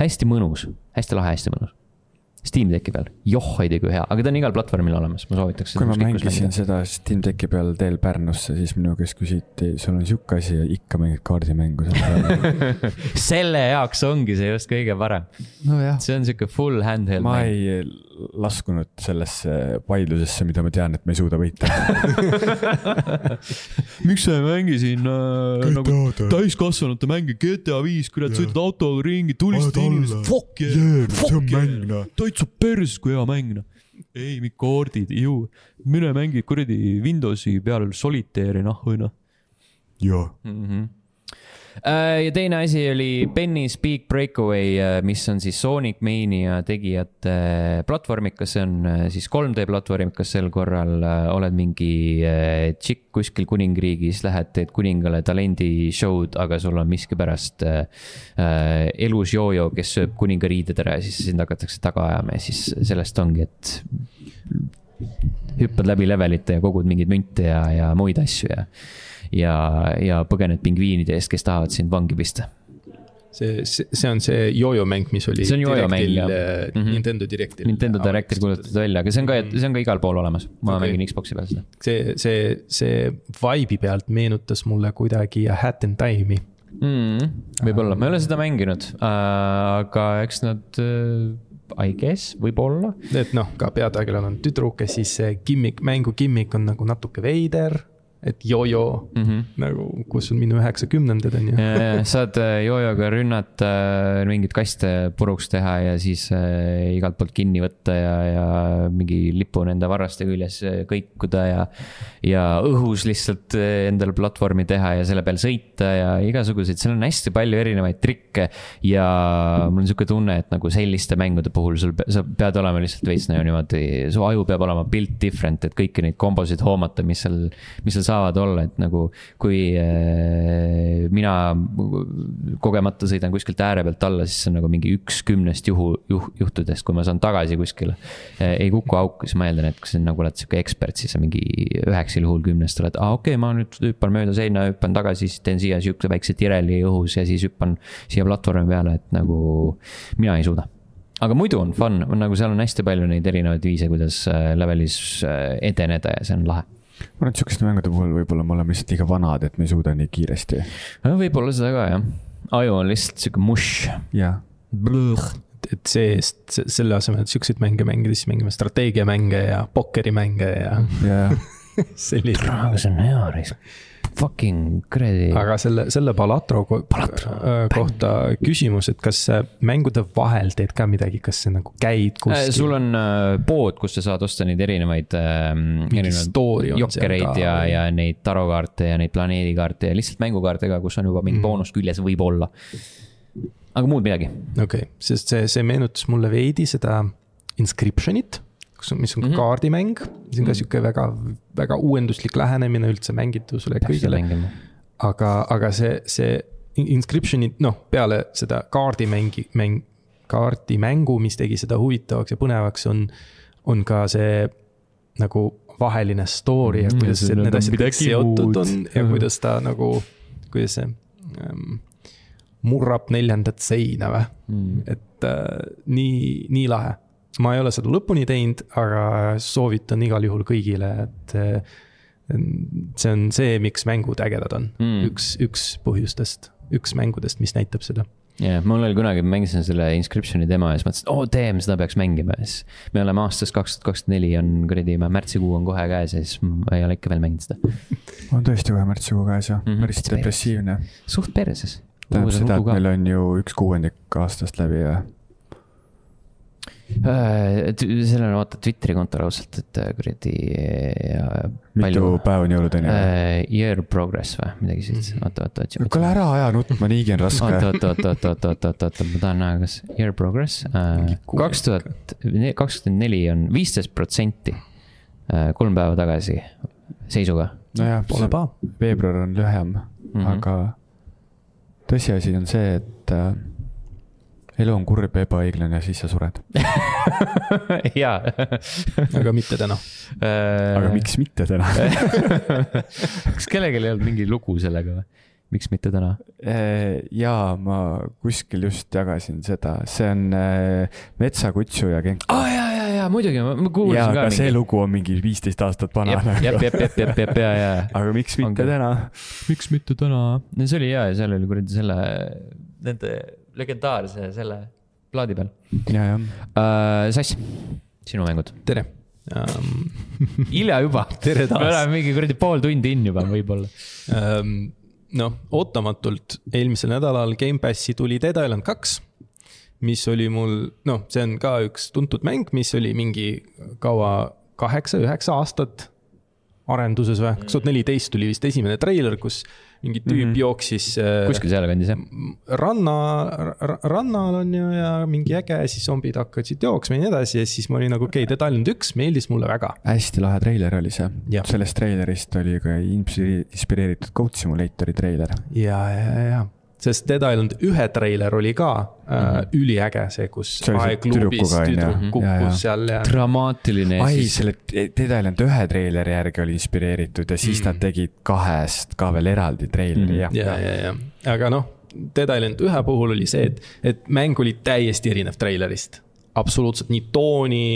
hästi mõnus, hästi lahe, hästi mõnus Steam Decki peal, joh ei tea kui hea, aga ta on igal platvormil olemas, ma soovitaks. kui ma mängisin seda Steam Decki peal teel Pärnusse, siis minu käest küsiti, sul on sihuke asi ja ikka mängid kaardimängu seal peal. Selle jaoks ongi see just kõige parem. No. see on sihuke full handheld. ma mäng. ei laskunud sellesse vaidlusesse, mida ma tean, et ma ei suuda võita. Miks sa ei mängi siin äh, nagu täiskasvanute mänge, GTA viis, kurat, sõidad autoga ringi, tulistad inimesed, fuck yeah, yeah, fuck yeah, täitsa pers, kui hea mäng noh. Ei, mingi kaardid, ju, mine mängi kuradi Windowsi peal Solitaire'i nahhu noh. jah mm -hmm ja teine asi oli Penny's Big Breakaway, äh, mis on siis Sonic Mania tegijate äh, platvormikas, see on siis 3D platvormikas sel korral. oled mingi tšikk kuskil kuningriigis, lähed, teed kuningale talendi show'd, aga sul on miskipärast äh, elus joojo, kes sööb kuninga riided ära ja siis sind hakatakse taga ajama ja siis sellest ongi, et hüppad läbi levelite ja kogud mingeid münte ja, ja muid asju ja ja, ja põgened pingviinide eest, kes tahavad sind vangi pista see, see, see on see jojo mäng, mis oli. see on jojo mäng jah mm. -hmm. Nintendo Directil. Nintendo Directil kuulutati välja, aga see on ka, see on ka igal pool olemas, ma okay. mängin Xbox'i peal seda. see, see, see vibe'i pealt meenutas mulle kuidagi Hat in Time'i mm,. võib-olla, ma ei ole seda mänginud äh,, aga eks nad äh, I guess, võib-olla. et noh, ka peategelane on tüdruk ja siis see gimmick, mängu gimmick on nagu natuke veider et jojo mm -hmm. nagu, kus on minu üheksakümnendad on ju. saad äh, jojoga rünnata, äh, mingeid kaste puruks teha ja siis äh, igalt poolt kinni võtta ja, ja mingi lipu nende varraste küljes kõikuda ja. ja õhus lihtsalt endale platvormi teha ja selle peal sõita ja igasuguseid, seal on hästi palju erinevaid trikke. ja mul on sihuke tunne, et nagu selliste mängude puhul sul, sa pead olema lihtsalt veits nagu niimoodi, su aju peab olema built different, et kõiki neid kombosid hoomata, mis seal, mis seal saavad olla, et nagu kui äh, mina kogemata sõidan kuskilt ääre pealt alla, siis see on nagu mingi üks kümnest juhu, juh-, juhtudest, kui ma saan tagasi kuskile äh,. ei kuku auku, siis ma eeldan, et kui sa nagu oled sihuke ekspert, siis sa mingi üheksal juhul kümnest oled, aa okei okay,, ma nüüd hüppan mööda seina, hüppan tagasi, siis teen siia sihukese väikse tireli õhus ja siis hüppan siia platvormi peale, et nagu mina ei suuda aga muidu on fun, nagu seal on hästi palju neid erinevaid viise, kuidas äh, levelis äh, edeneda ja see on lahe ma arvan, et sihukeste mängude puhul võib-olla me oleme lihtsalt liiga vanad, et me ei suuda nii kiiresti. võib-olla seda ka jah, aju on lihtsalt sihuke mush. jah. et see-eest, selle asemel, et siukseid mänge mängida, siis mängime strateegiamänge ja pokkerimänge ja. jah. selline. see on hea reis fucking kuradi. aga selle, selle Balatro, ko Balatro. Äh, kohta küsimus, et kas mängude vahel teed ka midagi, kas sa nagu käid kuskil? sul on äh, pood, kus sa saad osta neid erinevaid äh,, erinevaid jokkereid ja, ja neid tarokaarte ja neid planeedikaarte ja lihtsalt mängukaarte ka, kus on juba mingi mm. boonus küljes võib-olla. aga muud midagi. okei okay., sest see, see meenutas mulle veidi seda Inscriptionit on, mis on mm -hmm. kaardimäng, see on ka mhm. sihuke väga, väga uuenduslik lähenemine üldse mängitusele ja kõigele. aga, aga see, see Inscription'i, noh, peale seda kaardimängi, mäng, kaardimängu, mis tegi seda huvitavaks ja põnevaks, on, on ka see nagu vaheline story ja mhm. kuidas mm, need asjad kõik seotud on ja kuidas ta nagu, kuidas see ähm, murrab neljandat seina või mm., et äh, nii, nii lahe ma ei ole seda lõpuni teinud, aga soovitan igal juhul kõigile, et eh, see on see, miks mängud ägedad on mm., üks, üks põhjustest, üks mängudest, mis näitab seda jah yeah,, mul oli kunagi, ma mängisin selle Inscription'i demo ja siis mõtlesin, et oo oh, damn, seda peaks mängima ja siis. me oleme aastas kaks tuhat kakskümmend neli on kuradi, märtsikuu on kohe käes ja siis ma ei ole ikka veel mänginud seda. on tõesti kohe märtsikuu käes jah mm, -hmm. päris depressiivne. suht perses. tähendab seda, et meil on ju üks kuuendik aastast läbi ja sellel on vaata Twitteri kontol ausalt, et äh, kuradi. mitu päeva on jõuludeni uh,? Year progress või midagi sellist, mhm. oota, oota, oota. kuule ära aja nutma, niigi on raske. oota, oota, oota, oota, oota, oota, oota, oota, ma tahan näha, kas year progress kaks tuhat kakskümmend neli on viisteist protsenti kolm päeva tagasi seisuga. nojah, veebruar on lühem mm, -hmm. aga tõsiasi on see, et elu on kurb ja ebaõiglane ja siis sa sured jaa aga mitte täna äh, aga miks mitte täna kas kellelgi ei olnud mingi lugu sellega või? miks mitte täna? Äh, jaa, ma kuskil just jagasin seda, see on äh, Metsakutsu ja Genka. aa oh, jaa, jaa, jaa, muidugi, ma kuulsin jaa, ka. aga mingi... see lugu on mingi viisteist aastat vana. jep, jep, jep, jep, jep, jep, jaa, jaa. aga miks mitte okay. täna? miks mitte täna? no see oli hea ja seal oli kuradi selle, nende legendaarse selle plaadi peal. ja, jah uh,. Sass, sinu mängud. tere um... hilja juba. tere taas. me oleme mingi kuradi pool tundi in juba võib-olla um,. noh, ootamatult eelmisel nädalal Gamepassi tuli Dead Island kaks mis oli mul, noh, see on ka üks tuntud mäng, mis oli mingi kaua, kaheksa-üheksa aastat arenduses või, kaks tuhat neliteist tuli vist esimene treiler, kus mingi tüüp mm -hmm. jooksis. Äh, kuskil sealkandis jah? ranna, rannal on ju ja mingi äge, siis zombid hakkasid jooksma ja nii edasi ja siis ma olin nagu okei okay,, Dead Island üks meeldis mulle väga. hästi lahe treiler oli see, sellest treilerist oli ka inspireeritud Goat Simulatori treiler. ja, ja, ja sest Dead Island ühe treiler oli ka mm -hmm. äh, üliäge, see, kus aegluubis tüdruk kukkus seal ja. dramaatiline. ai selle Dead Island ühe treileri järgi oli inspireeritud ja siis mm. nad tegid kahest ka veel eraldi treileri mm., jah. ja, ja, ja, aga noh, Dead Island ühe puhul oli see, et, et mäng oli täiesti erinev treilerist. absoluutselt nii tooni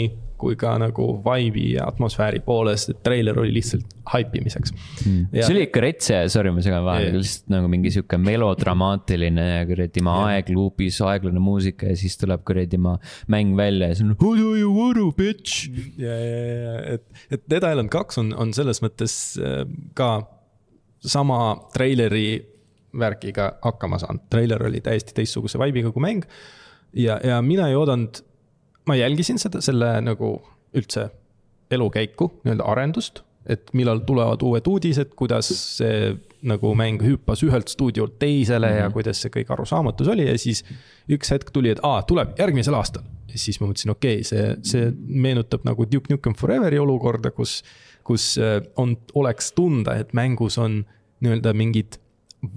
kui ka nagu vibe'i ja atmosfääri poolest, et treiler oli lihtsalt haipimiseks mm.. See oli ikka retse, sorry, ma segan vahele, lihtsalt nagu mingi sihuke melodramaatiline kuradi ma aegluupis aeglane muusika ja siis tuleb kuradi ma mäng välja ja siis on. How do you wanna bitch? ja, ja, ja, et, et Dead Island kaks on, on selles mõttes äh, ka sama treileri värkiga hakkama saanud, treiler oli täiesti teistsuguse vibe'iga kui mäng. ja, ja mina ei oodanud ma jälgisin seda, selle nagu üldse elukäiku, nii-öelda arendust, et millal tulevad uued uudised, kuidas see nagu mäng hüppas ühelt stuudiolt teisele mm -hmm. ja mhm. kuidas see kõik arusaamatus oli ja siis üks hetk tuli, et aa, tuleb järgmisel aastal. ja siis ma mõtlesin, okei okay,, see, see meenutab nagu Duke Nukem Foreveri olukorda, kus, kus äh, on, oleks tunda, et mängus on nii-öelda mingid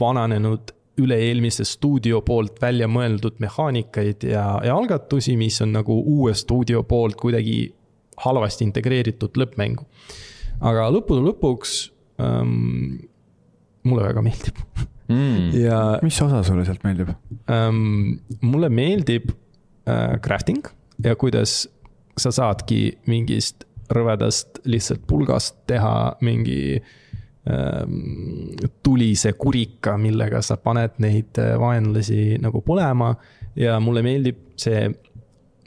vananenud üle-eelmise stuudio poolt välja mõeldud mehaanikaid ja, ja algatusi, mis on nagu uue stuudio poolt kuidagi halvasti integreeritud lõppmängu. aga lõppude lõpuks ähm, mulle väga meeldib mm.. ja. mis osa sulle sealt meeldib ähm,? mulle meeldib äh, crafting ja kuidas sa saadki mingist rõvedast lihtsalt pulgast teha mingi äh, tulise kurika, millega sa paned neid äh, vaenlasi nagu põlema. ja mulle meeldib see,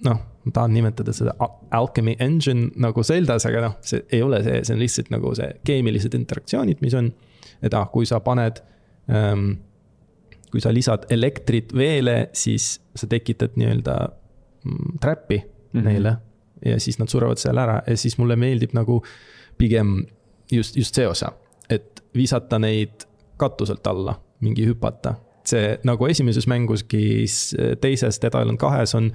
noh, ma tahan nimetada seda alchemy engine nagu Zeldas, aga noh, see ei ole see, see on lihtsalt nagu see keemilised interaktsioonid, mis on. et ah, kui sa paned ähm,, kui sa lisad elektrit veele, siis sa tekitad nii-öelda trap'i mm -hmm. neile. ja siis nad surevad seal ära ja siis mulle meeldib nagu pigem just, just see osa et visata neid katuselt alla, mingi hüpata. see nagu esimeses mänguski, teises Dead Island kahes on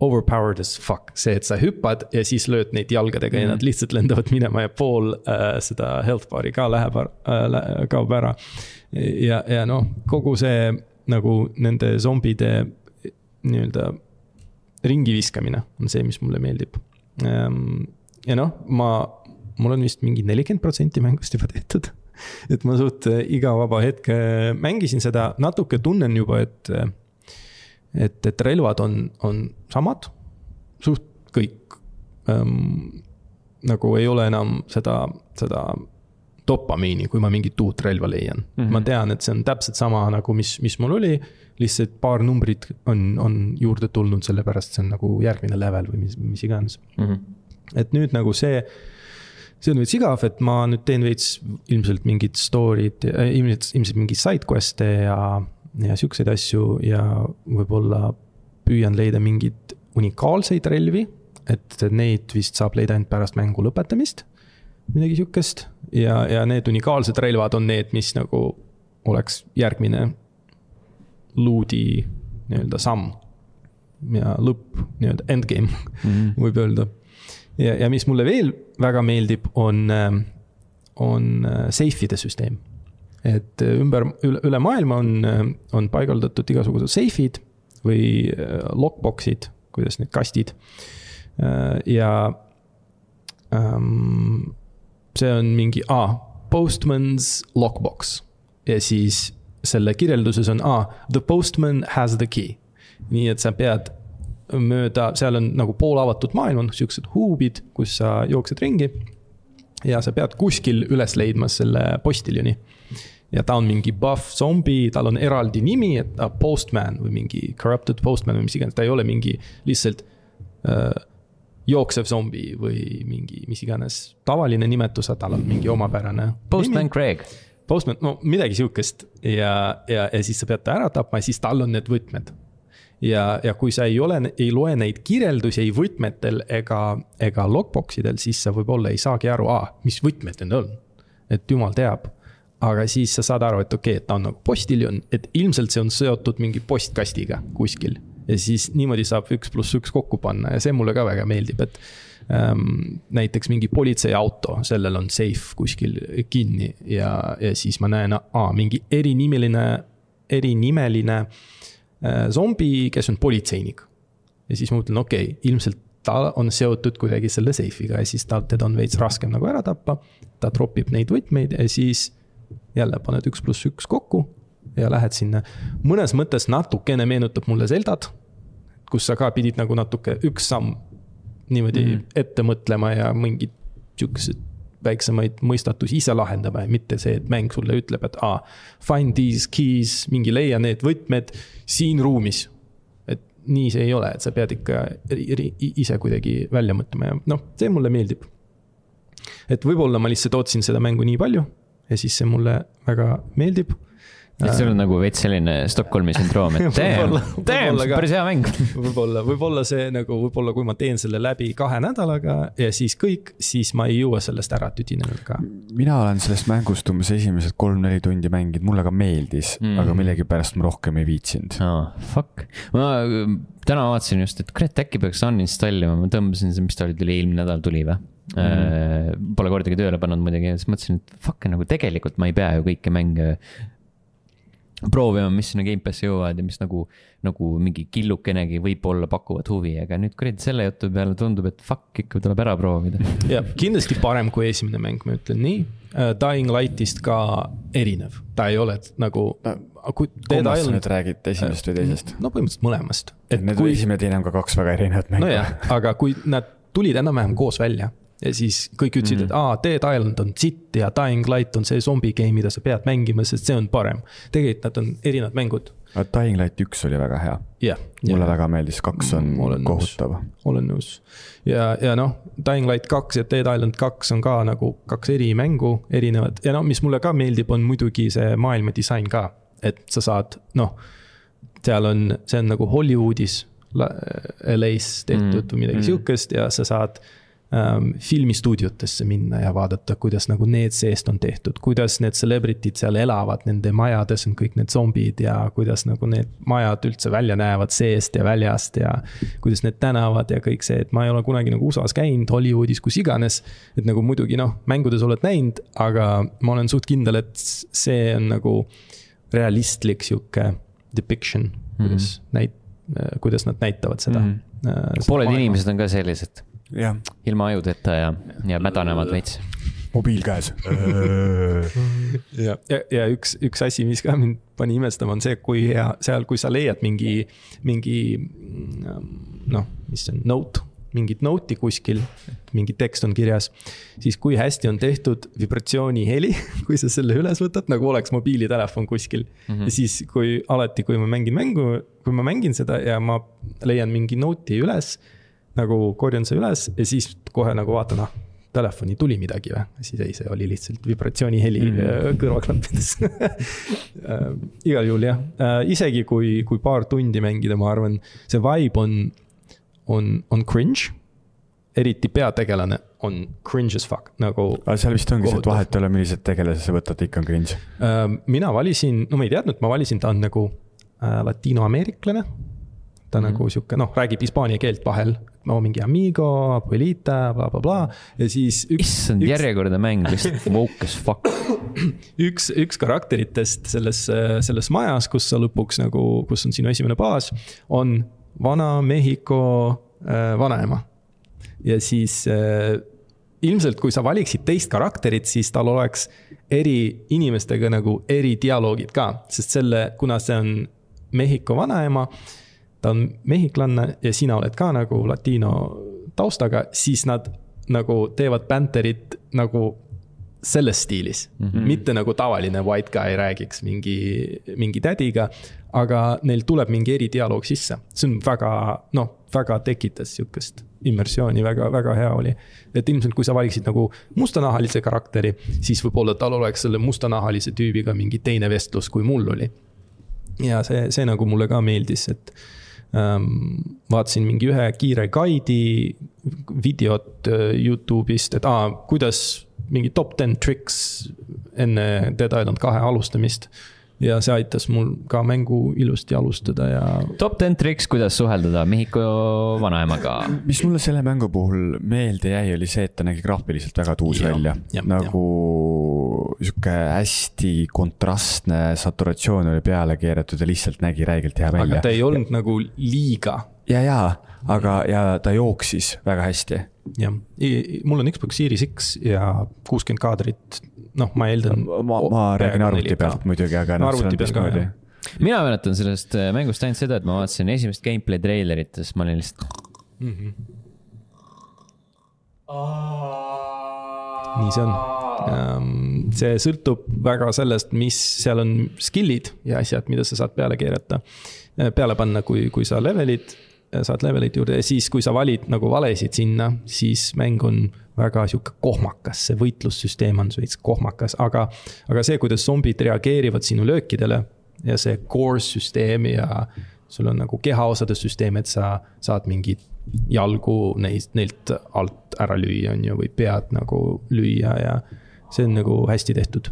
overpowered as fuck, see, et sa hüppad ja siis lööd neid jalgadega mm ja nad mhm. lihtsalt lendavad minema ja pool äh, seda health bar'i ka läheb äh,, kaob ära. ja, ja noh, kogu see nagu nende zombide nii-öelda ringi viskamine on see, mis mulle meeldib. Ehm, ja noh, ma mul on vist mingi nelikümmend protsenti mängust juba tehtud. et ma suht äh, iga vaba hetk äh, mängisin seda, natuke tunnen juba, et, äh, et, et relvad on, on samad, suht kõik ähm,. nagu ei ole enam seda, seda dopamiini, kui ma mingit uut relva leian mm. -hmm. ma tean, et see on täpselt sama nagu, mis, mis mul oli. lihtsalt paar numbrit on, on juurde tulnud, sellepärast see on nagu järgmine level või mis, mis iganes mm. -hmm. et nüüd nagu see see on veits igav, et ma nüüd teen veits ilmselt mingit story'd, äh, ilmselt, ilmselt mingeid side quest'e ja, ja siukseid asju ja võib-olla püüan leida mingeid unikaalseid relvi. et neid vist saab leida ainult pärast mängu lõpetamist, midagi sihukest. ja, ja need unikaalsed relvad on need, mis nagu oleks järgmine luudi nii-öelda samm. ja lõpp, nii-öelda endgame mm -hmm. võib öelda ja, ja mis mulle veel väga meeldib, on, ähm, on äh, seifide süsteem. et äh, ümber, üle, üle maailma on, äh, on paigaldatud igasugused seifid või lockbox'id, kuidas need kastid. ja ähm, see on mingi ah,, postman's lockbox ja siis selle kirjelduses on ah, the postman has the key. nii et sa pead mööda, seal on nagu poolavatud maailm, on siuksed huubid, kus sa jooksed ringi. ja sa pead kuskil üles leidma selle postiljoni. ja ta on mingi buff zombi, tal on eraldi nimi, et ta postman või mingi corrupted postman või mis iganes, ta ei ole mingi lihtsalt äh, jooksev zombi või mingi mis iganes tavaline nimetus, tal on mingi omapärane. Postman nimi. Craig. Postman, no midagi sihukest ja, ja, ja siis sa pead ta ära tapma ja siis tal on need võtmed ja, ja kui sa ei ole, ei loe neid kirjeldusi ei võtmetel ega, ega logbox idel, siis sa võib-olla ei saagi aru, aa, mis võtmed need on. et jumal teab aga siis sa saad aru, et okei okay,, et ta on nagu postiljon, et ilmselt see on seotud mingi postkastiga kuskil. ja siis niimoodi saab üks pluss üks kokku panna ja see mulle ka väga meeldib, et ähm,. näiteks mingi politseiauto, sellel on seif kuskil kinni ja, ja siis ma näen, aa, mingi erinimeline, erinimeline äh, zombi, kes on politseinik. ja siis ma mõtlen, okei okay,, ilmselt ta on seotud kuidagi selle seifiga ja siis ta, teda on veits raskem nagu ära tappa. ta tropib neid võtmeid ja siis jälle paned üks pluss üks kokku ja lähed sinna. mõnes mõttes natukene meenutab mulle Zeldat, kus sa ka pidid nagu natuke üks samm niimoodi mm. ette mõtlema ja mingid siuksed väiksemaid mõistatusi ise lahendama ja mitte see, et mäng sulle ütleb, et aa, find these keys, mingi leia need võtmed siin ruumis. et nii see ei ole, et sa pead ikka ise kuidagi välja mõtlema ja noh, see mulle meeldib. et võib-olla ma lihtsalt ootasin seda mängu nii palju ja siis see mulle väga meeldib. Et sul on nagu veits selline Stockholmi sündroom, et damn, damn, päris hea mäng. võib-olla, võib-olla see nagu, võib-olla kui ma teen selle läbi kahe nädalaga ja siis kõik, siis ma ei jõua sellest ära tüdineda ka. mina olen sellest mängust umbes esimesed kolm-neli tundi mänginud, mulle ka meeldis mm., aga millegipärast ma rohkem ei viitsinud oh,. Fuck, ma täna vaatasin just, et kurat, äkki peaks uninstallima, ma tõmbasin, mis ta oli, tuli eelmine nädal tuli või? mm.. Pole kordagi tööle pannud muidugi ja siis mõtlesin, et fuck, nagu tegelikult ma ei pea ju kõiki mänge proovima, mis sinna Gamepassi jõuavad ja mis nagu, nagu mingi killukenegi võib-olla pakuvad huvi, aga nüüd kuradi selle jutu peale tundub, et fuck, ikka tuleb ära proovida. jah, kindlasti parem kui esimene mäng, ma ütlen nii uh,. Dying Lightist ka erinev, ta ei ole nagu no,. kummast sa nüüd räägid, esimesest või teisest? no põhimõtteliselt mõlemast. et need kui... esimene ja teine on ka kaks väga erinevat mängu. nojah, aga kui nad tulid enam-vähem koos välja ja siis kõik ütlesid mm, -hmm. et aa, Dead Island on sitt ja Dying Light on see zombi game, mida sa pead mängima, sest see on parem. tegelikult nad on erinevad mängud. Dying Light üks oli väga hea yeah,. mulle yeah. väga meeldis, kaks on olen kohutav. olen nõus. ja, ja noh, Dying Light kaks ja Dead Island kaks on ka nagu kaks eri mängu, erinevad ja no mis mulle ka meeldib, on muidugi see maailma disain ka. et sa saad, noh, seal on, see on nagu Hollywoodis LA-s tehtud mm, või midagi mm. sihukest ja sa saad filmistuudiotesse minna ja vaadata, kuidas nagu need seest on tehtud, kuidas need celebrity'd seal elavad, nende majades on kõik need zombid ja kuidas nagu need majad üldse välja näevad seest ja väljast ja. kuidas need tänavad ja kõik see, et ma ei ole kunagi nagu USA-s käinud, Hollywoodis, kus iganes. et nagu muidugi noh, mängudes oled näinud, aga ma olen suht kindel, et see on nagu realistlik sihuke depiction, kuidas mm -hmm. näit-, kuidas nad näitavad seda mm. -hmm. pooled inimesed on ka sellised ilma ajudeta ja, ja mädanevad veits. mobiil käes ja, ja, ja üks, üks asi, mis ka mind pani imestama, on see, kui hea seal, kui sa leiad mingi, mingi noh, mis see on, note mingit note'i kuskil, mingi tekst on kirjas, siis kui hästi on tehtud vibratsiooniheli, kui sa selle üles võtad, nagu oleks mobiilitelefon kuskil mm. -hmm. ja siis, kui alati, kui ma mängin mängu, kui ma mängin seda ja ma leian mingi note'i üles nagu korjan see üles ja siis kohe nagu vaatan, ah, telefoni tuli midagi või, siis ei, see oli lihtsalt vibratsiooniheli mm -hmm. kõrvaklappides äh, igal juhul jah äh,, isegi kui, kui paar tundi mängida, ma arvan, see vibe on, on, on cringe. eriti peategelane on cringe as fuck, nagu. aga seal vist ongi see, et vahet ei ole, millised tegelase sa võtad, ikka on cringe äh,. mina valisin, no ma ei teadnud, ma valisin, ta on nagu äh, latinoameeriklane ta mm -hmm. nagu sihuke noh, räägib hispaania keelt vahel, no mingi amigo, abuelita bla,, blablabla ja siis. issand järjekordne mäng, lihtsalt woke as fuck. üks, üks karakteritest selles, selles majas, kus sa lõpuks nagu, kus on sinu esimene baas, on vana Mehhiko äh, vanaema. ja siis äh, ilmselt, kui sa valiksid teist karakterit, siis tal oleks eri inimestega nagu eri dialoogid ka, sest selle, kuna see on Mehhiko vanaema ta on mehhiklanna ja sina oled ka nagu latiino taustaga, siis nad nagu teevad bänterit nagu selles stiilis mm, -hmm. mitte nagu tavaline white guy räägiks mingi, mingi tädiga. aga neil tuleb mingi eridialoog sisse, see on väga, noh, väga tekitas sihukest immersiooni, väga, väga hea oli. et ilmselt, kui sa valiksid nagu mustanahalise karakteri, siis võib-olla tal oleks selle mustanahalise tüübiga mingi teine vestlus, kui mul oli. ja see, see nagu mulle ka meeldis, et. Vaatasin mingi ühe kiire guide'i videot äh, Youtube'ist, et aa, kuidas mingi top ten tricks enne Dead Island kahe alustamist ja see aitas mul ka mängu ilusti alustada ja. top ten tricks, kuidas suhelduda Mehhiko vanaemaga. mis mulle selle mängu puhul meelde jäi, oli see, et ta nägi graafiliselt väga tuus ja, välja. nagu sihuke hästi kontrastne saturatsioon oli peale keeratud ja lihtsalt nägi räigelt hea välja. aga ta ei olnud nagu liiga. ja, ja, aga, ja ta jooksis väga hästi. jah, mul on Xbox Series X ja kuuskümmend kaadrit noh, ma eeldan. ma, ma räägin arvuti pealt muidugi, aga noh, see on teistmoodi. mina mäletan sellest äh, mängust ainult seda, et ma vaatasin esimest gameplay treilerit ja siis ma olin lihtsalt mm. -hmm. nii see on. Ehm, see sõltub väga sellest, mis seal on skill'id ja asjad, mida sa saad peale keerata, äh, peale panna, kui, kui sa levelid saad levelid juurde. Ja siis, kui sa valid nagu valesid sinna, siis mäng on väga sihuke kohmakas, see võitlussüsteem on veits kohmakas, aga, aga see, kuidas zombid reageerivad sinu löökidele ja see core süsteem ja sul on nagu kehaosade süsteem, et sa saad mingeid jalgu neist, neilt alt ära lüüa, on ju, või pead nagu lüüa ja see on nagu hästi tehtud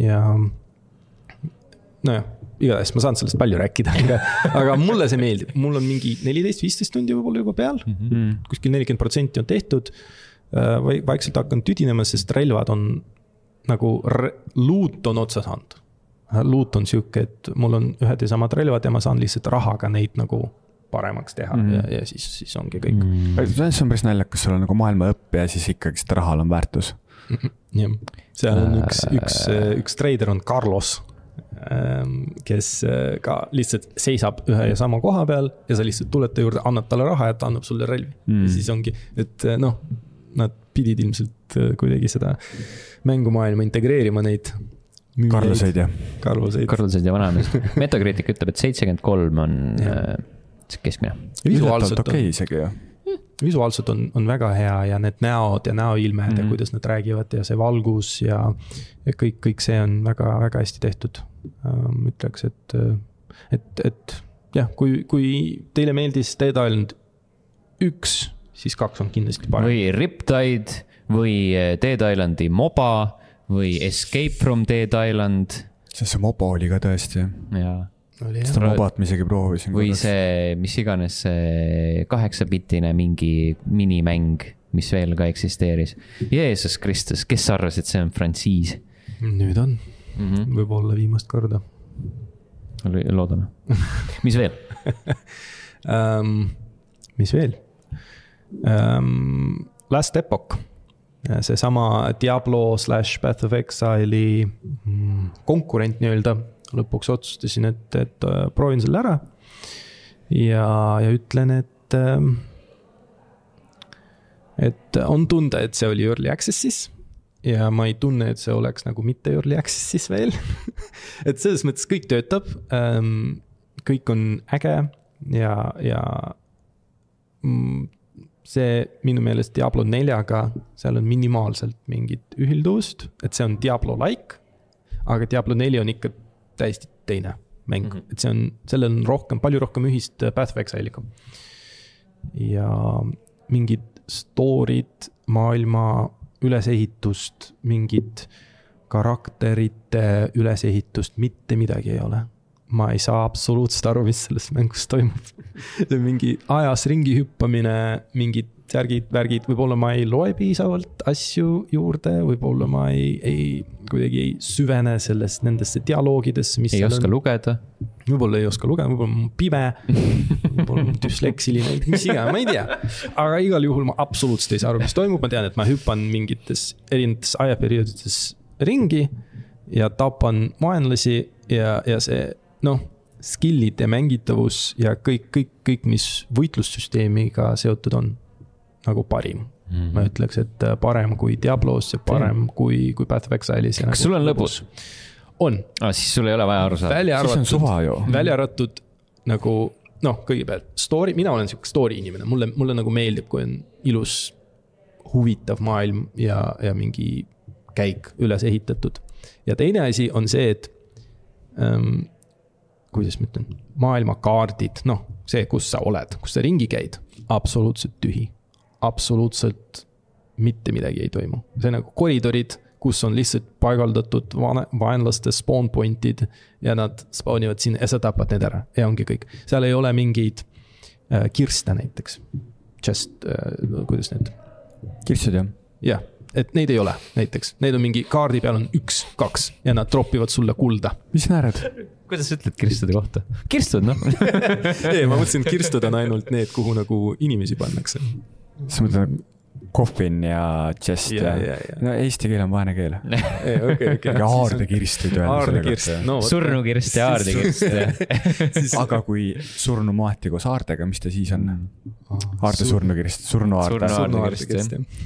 ja nojah igatahes ma saan sellest palju rääkida, aga, aga mulle see meeldib, mul on mingi neliteist, viisteist tundi võib-olla juba peal mm -hmm.. kuskil nelikümmend protsenti on tehtud. Äh, või vaikselt hakkan tüdinema, sest relvad on nagu, luut on otsa saanud. luut on sihuke, et mul on ühed ja samad relvad ja ma saan lihtsalt rahaga neid nagu paremaks teha mm -hmm. ja, ja siis, siis ongi kõik mm. -hmm. see on päris naljakas, sul on nagu maailmaõppe ja siis ikkagist rahal on väärtus. jah, seal on üks, üks, üks treider on Carlos Ehm, kes äh, ka lihtsalt seisab ühe ja sama koha peal ja sa lihtsalt tuled ta juurde, annad talle raha ja ta annab sulle relvi mm.. ja siis ongi, et äh, noh, nad pidid ilmselt äh, kuidagi seda mängumaailma integreerima neid. Karloseid ja. Karloseid. Karloseid ja vanamehed. Metacritic ütleb, et seitsekümmend kolm on äh, keskmine. visuaalselt okei okay, isegi ju visuaalselt on, on väga hea ja need näod ja näoilmed mm -hmm. ja kuidas nad räägivad ja see valgus ja, ja kõik, kõik see on väga, väga hästi tehtud ähm,. ütleks, et, et, et jah, kui, kui teile meeldis Dead Island üks, siis kaks on kindlasti parem. või Riptide või Dead Islandi moba või Escape from Dead Island. see, see moba oli ka tõesti. jaa seda mobat ma isegi proovisin. või korraks. see, mis iganes see kaheksapitine mingi minimäng, mis veel ka eksisteeris. Jeesus Kristus, kes arvas, et see on frantsiis? nüüd on mm -hmm., võib-olla viimast korda. loodame mis veel um,? mis veel um,? Last Epoch, seesama Diablo slash Path of Exile'i mm, konkurent nii-öelda lõpuks otsustasin, et, et äh, proovin selle ära. ja, ja ütlen, et, ähm, et on tunda, et see oli early access'is ja ma ei tunne, et see oleks nagu mitte early access'is veel et selles mõttes kõik töötab, ähm, kõik on äge ja, ja mm, see minu meelest Diablo neljaga, seal on minimaalselt mingit ühilduvust, et see on Diablo-like. aga Diablo neli on ikka täiesti teine mäng mm, -hmm. et see on, sellel on rohkem, palju rohkem ühist äh, Path of Exile'iga. ja mingid story'd, maailma ülesehitust, mingit karakterite ülesehitust, mitte midagi ei ole. ma ei saa absoluutselt aru, mis selles mängus toimub mingi ajas ringi hüppamine, mingid särgid, värgid, võib-olla ma ei loe piisavalt asju juurde, võib-olla ma ei, ei, kuidagi ei süvene selles, nendesse dialoogidesse, mis. ei oska on. lugeda. võib-olla ei oska lugeda, võib-olla ma olen pime võib-olla ma düsleksiline, mis iganes, ma ei tea. aga igal juhul ma absoluutselt ei saa aru, mis toimub, ma tean, et ma hüppan mingites erinevates ajaperioodides ringi ja tapan vaenlasi ja, ja see noh skill'id ja mängitavus ja kõik, kõik, kõik, mis võitlussüsteemiga seotud on nagu parim mm. -hmm. ma ütleks, et äh, parem kui Diablos ja parem Teen. kui, kui Path of Exile'is. kas nagu sul on lõbus? on ah,. siis sul ei ole vaja aru saada. välja arvatud, välja arvatud nagu noh, kõigepealt story, mina olen sihuke story inimene, mulle, mulle nagu meeldib, kui on ilus, huvitav maailm ja, ja mingi käik üles ehitatud. ja teine asi on see, et ähm, kuidas ma ütlen, maailmakaardid, noh, see, kus sa oled, kus sa ringi käid, absoluutselt tühi. Absoluutselt mitte midagi ei toimu, see nagu koridorid, kus on lihtsalt paigaldatud vaenlaste spawn point'id ja nad spawn ivad sinna ja sa tapad need ära ja ongi kõik. seal ei ole mingeid äh, kirste näiteks, just äh,, kuidas need. kirstud jah? jah, et neid ei ole näiteks, neid on mingi kaardi peal on üks, kaks ja nad tropivad sulle kulda. mis naerad? kuidas sa ütled kirstude kohta? kirstud, noh ei, ma mõtlesin, et kirstud on ainult need, kuhu nagu inimesi pannakse. Sa mõtled Coffin ja Chest ja, ja, ja. no eesti keel on vaene keel. ja haardekirst võid öelda selle kohta. Surnukirst ja haardekirst aga kui surnumaati koos haardega, mis ta siis on? haarde surnukirst, surnuhaarde. surnuhaardekirst jah.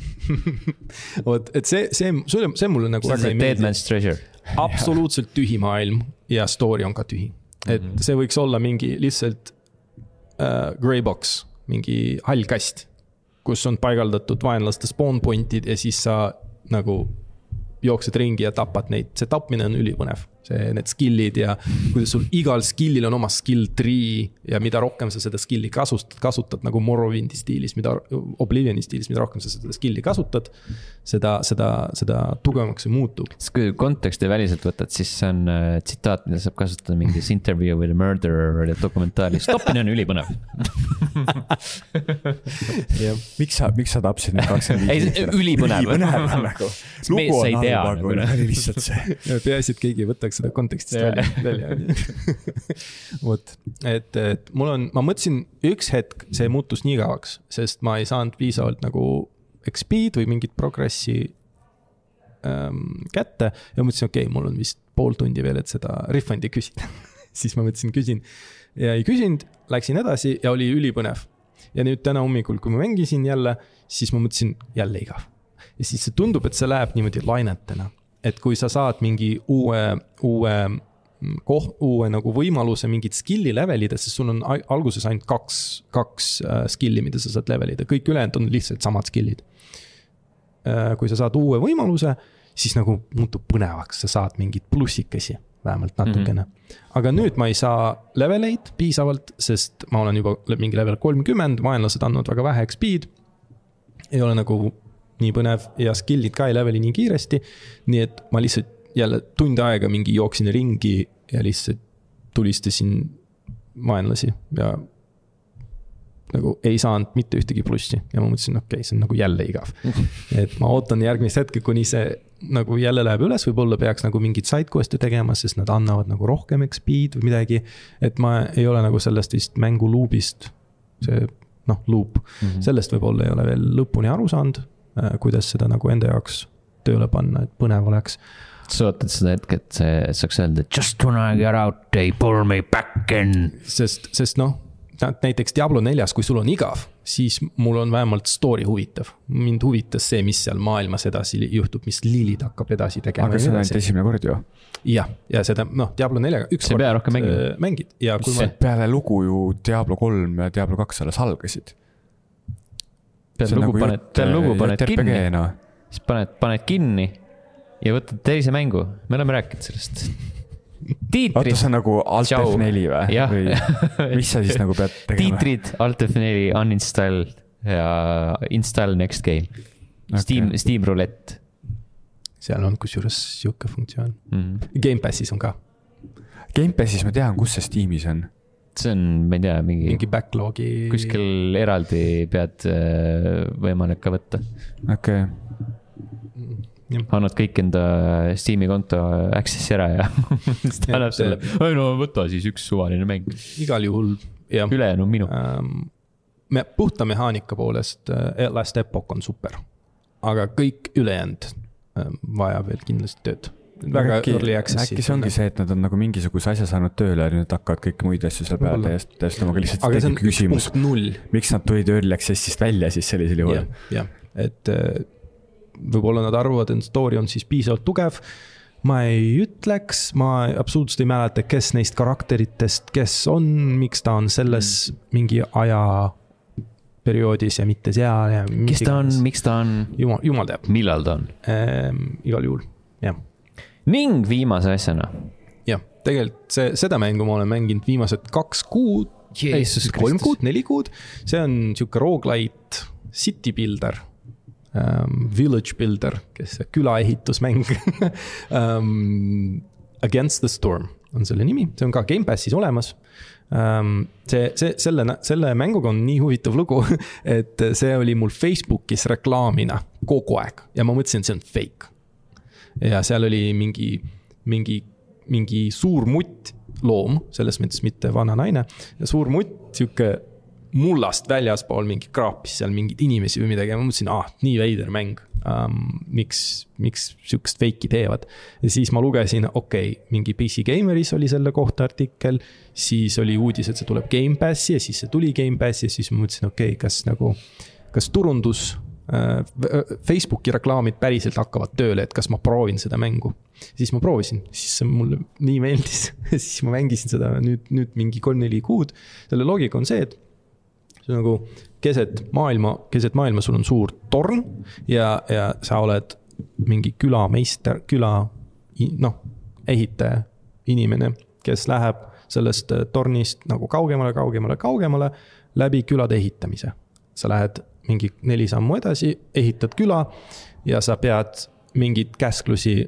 vot, et see, see, see, see mulle nagu väga ei meeldi. Dead man's treasure. absoluutselt tühi maailm ja story on ka tühi. et mm -hmm. see võiks olla mingi lihtsalt uh, gray box, mingi hall kast kus on paigaldatud vaenlaste spawn point'id ja siis sa nagu jooksed ringi ja tapad neid, see tapmine on ülipõnev see, need skill'id ja kuidas sul igal skill'il on oma skill tree ja mida rohkem sa seda skill'i kasutad, kasutad nagu Morrowindi stiilis, mida, Oblivioni stiilis, mida rohkem sa seda skill'i kasutad. seda, seda, seda tugevamaks see muutub. sest kui konteksti väliselt võtad, siis see on äh, tsitaat, mida saab kasutada mingis interview with a murderer dokumentaaris, tapmine on ülipõnev miks sa, miks sa tapsid need kakskümmend viis? ei, ülipõnev. nagu. lugu on halb, aga oli lihtsalt see. peaasi, et keegi ei võtaks seda kontekstist välja, välja vot, et, et mul on, ma mõtlesin üks hetk, see muutus nii igavaks, sest ma ei saanud piisavalt nagu XP-d või mingit progressi ähm, kätte ja mõtlesin, okei okay,, mul on vist pool tundi veel, et seda refund'i küsida siis ma mõtlesin, küsin ja ei küsinud, läksin edasi ja oli ülipõnev. ja nüüd täna hommikul, kui ma mängisin jälle, siis ma mõtlesin jälle igav. ja siis see tundub, et see läheb niimoodi lainetena et kui sa saad mingi uue, uue koh-, uue nagu võimaluse mingit skill'i level ida, sest sul on alguses ainult kaks, kaks äh, skill'i, mida sa saad level ida, kõik ülejäänud on lihtsalt samad skill'id. Äh, kui sa saad uue võimaluse, siis nagu muutub põnevaks, sa saad mingeid plussikesi, vähemalt natukene mm. -hmm. aga nüüd ma ei saa level eid piisavalt, sest ma olen juba mingi level kolmkümmend, vaenlased andnud väga vähe XP-d. ei ole nagu nii põnev ja skill'id ka ei leveli nii kiiresti. nii et ma lihtsalt jälle tund aega mingi jooksin ringi ja lihtsalt tulistasin vaenlasi ja nagu ei saanud mitte ühtegi plussi ja ma mõtlesin, okei okay,, see on nagu jälle igav. et ma ootan järgmist hetke, kuni see nagu jälle läheb üles, võib-olla peaks nagu mingeid side quest'e tegema, sest nad annavad nagu rohkem XP-d või midagi. et ma ei ole nagu sellest vist mängu loop'ist, see noh, loop mm, -hmm. sellest võib-olla ei ole veel lõpuni aru saanud kuidas seda nagu enda jaoks tööle panna, et põnev oleks. sa ootad seda hetke, et see saaks öelda just when I get out, they pull me back in. sest, sest noh, näiteks Diablo neljas, kui sul on igav, siis mul on vähemalt story huvitav. mind huvitas see, mis seal maailmas edasi juhtub, mis Lilith hakkab edasi tegema. aga see on ainult esimene kord ju. jah, ja seda noh, Diablo neljaga üks. sa ei pea rohkem mängima. Äh, mängid ja kui ma. peale lugu ju Diablo kolm ja Diablo kaks alles algasid pead lugu nagu paned, pead lugu paned kinni no., siis paned, paned kinni ja võtad teise mängu, me oleme rääkinud sellest. tiitrid. oota, see on nagu Alt F4 või? või mis sa siis nagu pead tegema? tiitrid, Alt F4, uninstall ja install next game okay.. Steam, Steam roulette. seal on kusjuures sihuke funktsioon mm. -hmm. Gamepassis on ka. Gamepassis ma tean, kus see Steamis on see on, ma ei tea, mingi. mingi backlog'i. kuskil eraldi pead äh, võimalik ka võtta. okei okay. annad kõik enda Steam'i konto access'i ära ja siis ta annab sulle, ei no võta siis üks suvaline mäng. igal juhul, jah. ülejäänu on minu ähm,. me puhta mehaanika poolest äh, Last Epoch on super, aga kõik ülejäänud äh, vajab veel kindlasti tööd väga äkki, early access'i. äkki see ongi see, et nad on nagu mingisuguse asja saanud tööle ja nüüd hakkavad kõiki muid asju seal peale täiesti, täiesti omaga lihtsalt aga see on küsimus, miks nad tulid early access'ist välja siis sellisel juhul? jah, et äh, võib-olla nad arvavad, et story on siis piisavalt tugev. ma ei ütleks, ma absoluutselt ei mäleta, kes neist karakteritest, kes on, miks ta on selles mm. mingi aja perioodis ja mitte seal ja. kes ta on, miks ta on? jumal, jumal teab. millal ta on ehm,? igal juhul, ning viimase asjana. jah, tegelikult see, seda mängu ma olen mänginud viimased kaks kuud. kolm kuud, neli kuud, see on sihuke rogu-lite city builder um,. Village builder, kes külaehitusmäng um, Against the storm on selle nimi, see on ka Gamepassis olemas um,. see, see, selle, selle mänguga on nii huvitav lugu, et see oli mul Facebookis reklaamina kogu aeg ja ma mõtlesin, et see on fake. Ja seal oli mingi, mingi, mingi suur mutt loom, selles mõttes mitte vana naine, suur mutt, sihuke mullast väljaspool mingi kraapis seal mingeid inimesi või midagi ja ma mõtlesin, ah, nii veider mäng um,. miks, miks sihukest fake'i teevad. ja siis ma lugesin, okei okay,, mingi PC Gameris oli selle kohta artikkel. siis oli uudis, et see tuleb Gamepassi ja siis see tuli Gamepassi ja siis ma mõtlesin, okei okay,, kas nagu, kas turundus. Facebooki reklaamid päriselt hakkavad tööle, et kas ma proovin seda mängu. siis ma proovisin, siis see mulle nii meeldis siis ma mängisin seda nüüd, nüüd mingi kolm-neli kuud. selle loogika on see, et see on nagu keset maailma, keset maailma sul on suur torn ja, ja sa oled mingi külameister, küla noh, ehitaja, inimene, kes läheb sellest tornist nagu kaugemale, kaugemale, kaugemale läbi külade ehitamise. sa lähed mingi neli sammu edasi, ehitad küla ja sa pead mingeid käsklusi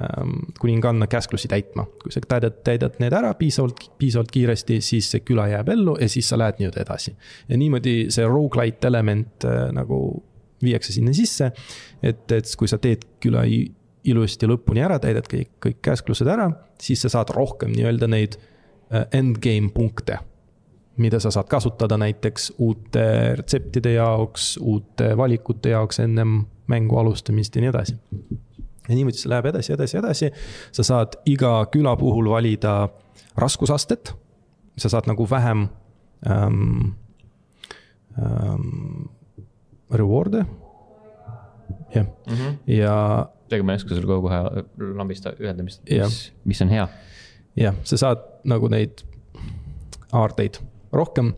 Ähm, kuninganna käsklusi täitma. kui sa täidad, täidad need ära piisavalt, piisavalt kiiresti, siis see küla jääb ellu ja siis sa lähed nii-öelda edasi. ja niimoodi see rogu-lite element äh, nagu viiakse sinna sisse. et, et kui sa teed küla ilusti lõpuni ära, täidad kõik, kõik käsklused ära, siis sa saad rohkem nii-öelda neid äh, endgame punkte mida sa saad kasutada näiteks uute retseptide jaoks, uute valikute jaoks ennem mängu alustamist ja nii edasi ja niimoodi see läheb edasi, edasi, edasi. sa saad iga küla puhul valida raskusastet. sa saad nagu vähem ähm, ähm, reward'e. jah mm, -hmm. ja. ega ma ei oska sulle kohe lambista ühendamist, mis, mis on hea. jah, sa saad nagu neid aardeid rohkem,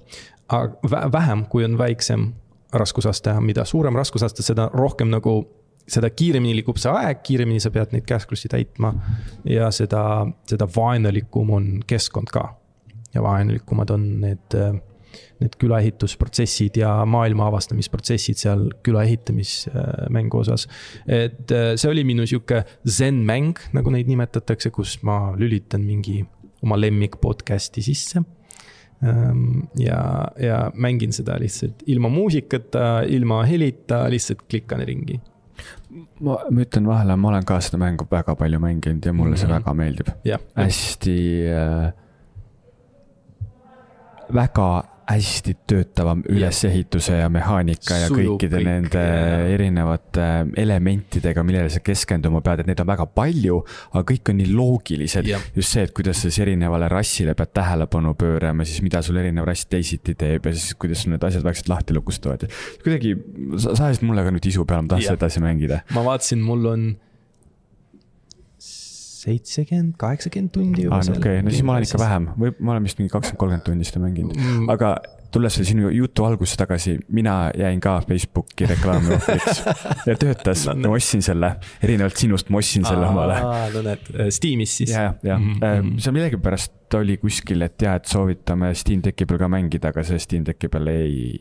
vähem, kui on väiksem raskusaste, mida suurem raskusaste, seda rohkem nagu seda kiiremini liigub see aeg, kiiremini sa pead neid käsklusi täitma. ja seda, seda vaenulikum on keskkond ka. ja vaenulikumad on need, need külaehitusprotsessid ja maailma avastamisprotsessid seal küla ehitamismängu osas. et see oli minu sihuke zen-mäng, nagu neid nimetatakse, kus ma lülitan mingi oma lemmik podcast'i sisse ja, ja mängin seda lihtsalt ilma muusikata, ilma helita, lihtsalt klikkan ringi. Ma, ma ütlen vahele, ma olen ka seda mängu väga palju mänginud ja mulle see mm -hmm. väga meeldib. Hästi äh,, väga hästi töötava ülesehituse ja mehaanika ja Sujub kõikide kõik, nende ja. erinevate elementidega, millele sa keskenduma pead, et neid on väga palju, aga kõik on nii loogilised. just see, et kuidas sa siis erinevale rassile pead tähelepanu pöörama, siis mida sul erinev rass teisiti teeb ja siis kuidas need asjad vaikselt lahti lukustuvad ja kuidagi, sa ajasid mulle ka nüüd isu peale, ma tahtsin edasi mängida. ma vaatasin, mul on seitsekümmend, kaheksakümmend tundi juba. aa, okei no siis ma olen ikka vähem või ma olen vist mingi kakskümmend, kolmkümmend tundi seda mänginud mm., aga tulles selle sinu jutu algusse tagasi, mina jäin ka Facebooki reklaami ohvriks ja töötas no,, ma ostsin selle, erinevalt sinust, ma ostsin selle omale. no näed, äh, Steamis siis. ja, ja mm, -hmm. see millegipärast oli kuskil, et jah, et soovitame Steam Decki peal ka mängida, aga see Steam Decki peal ei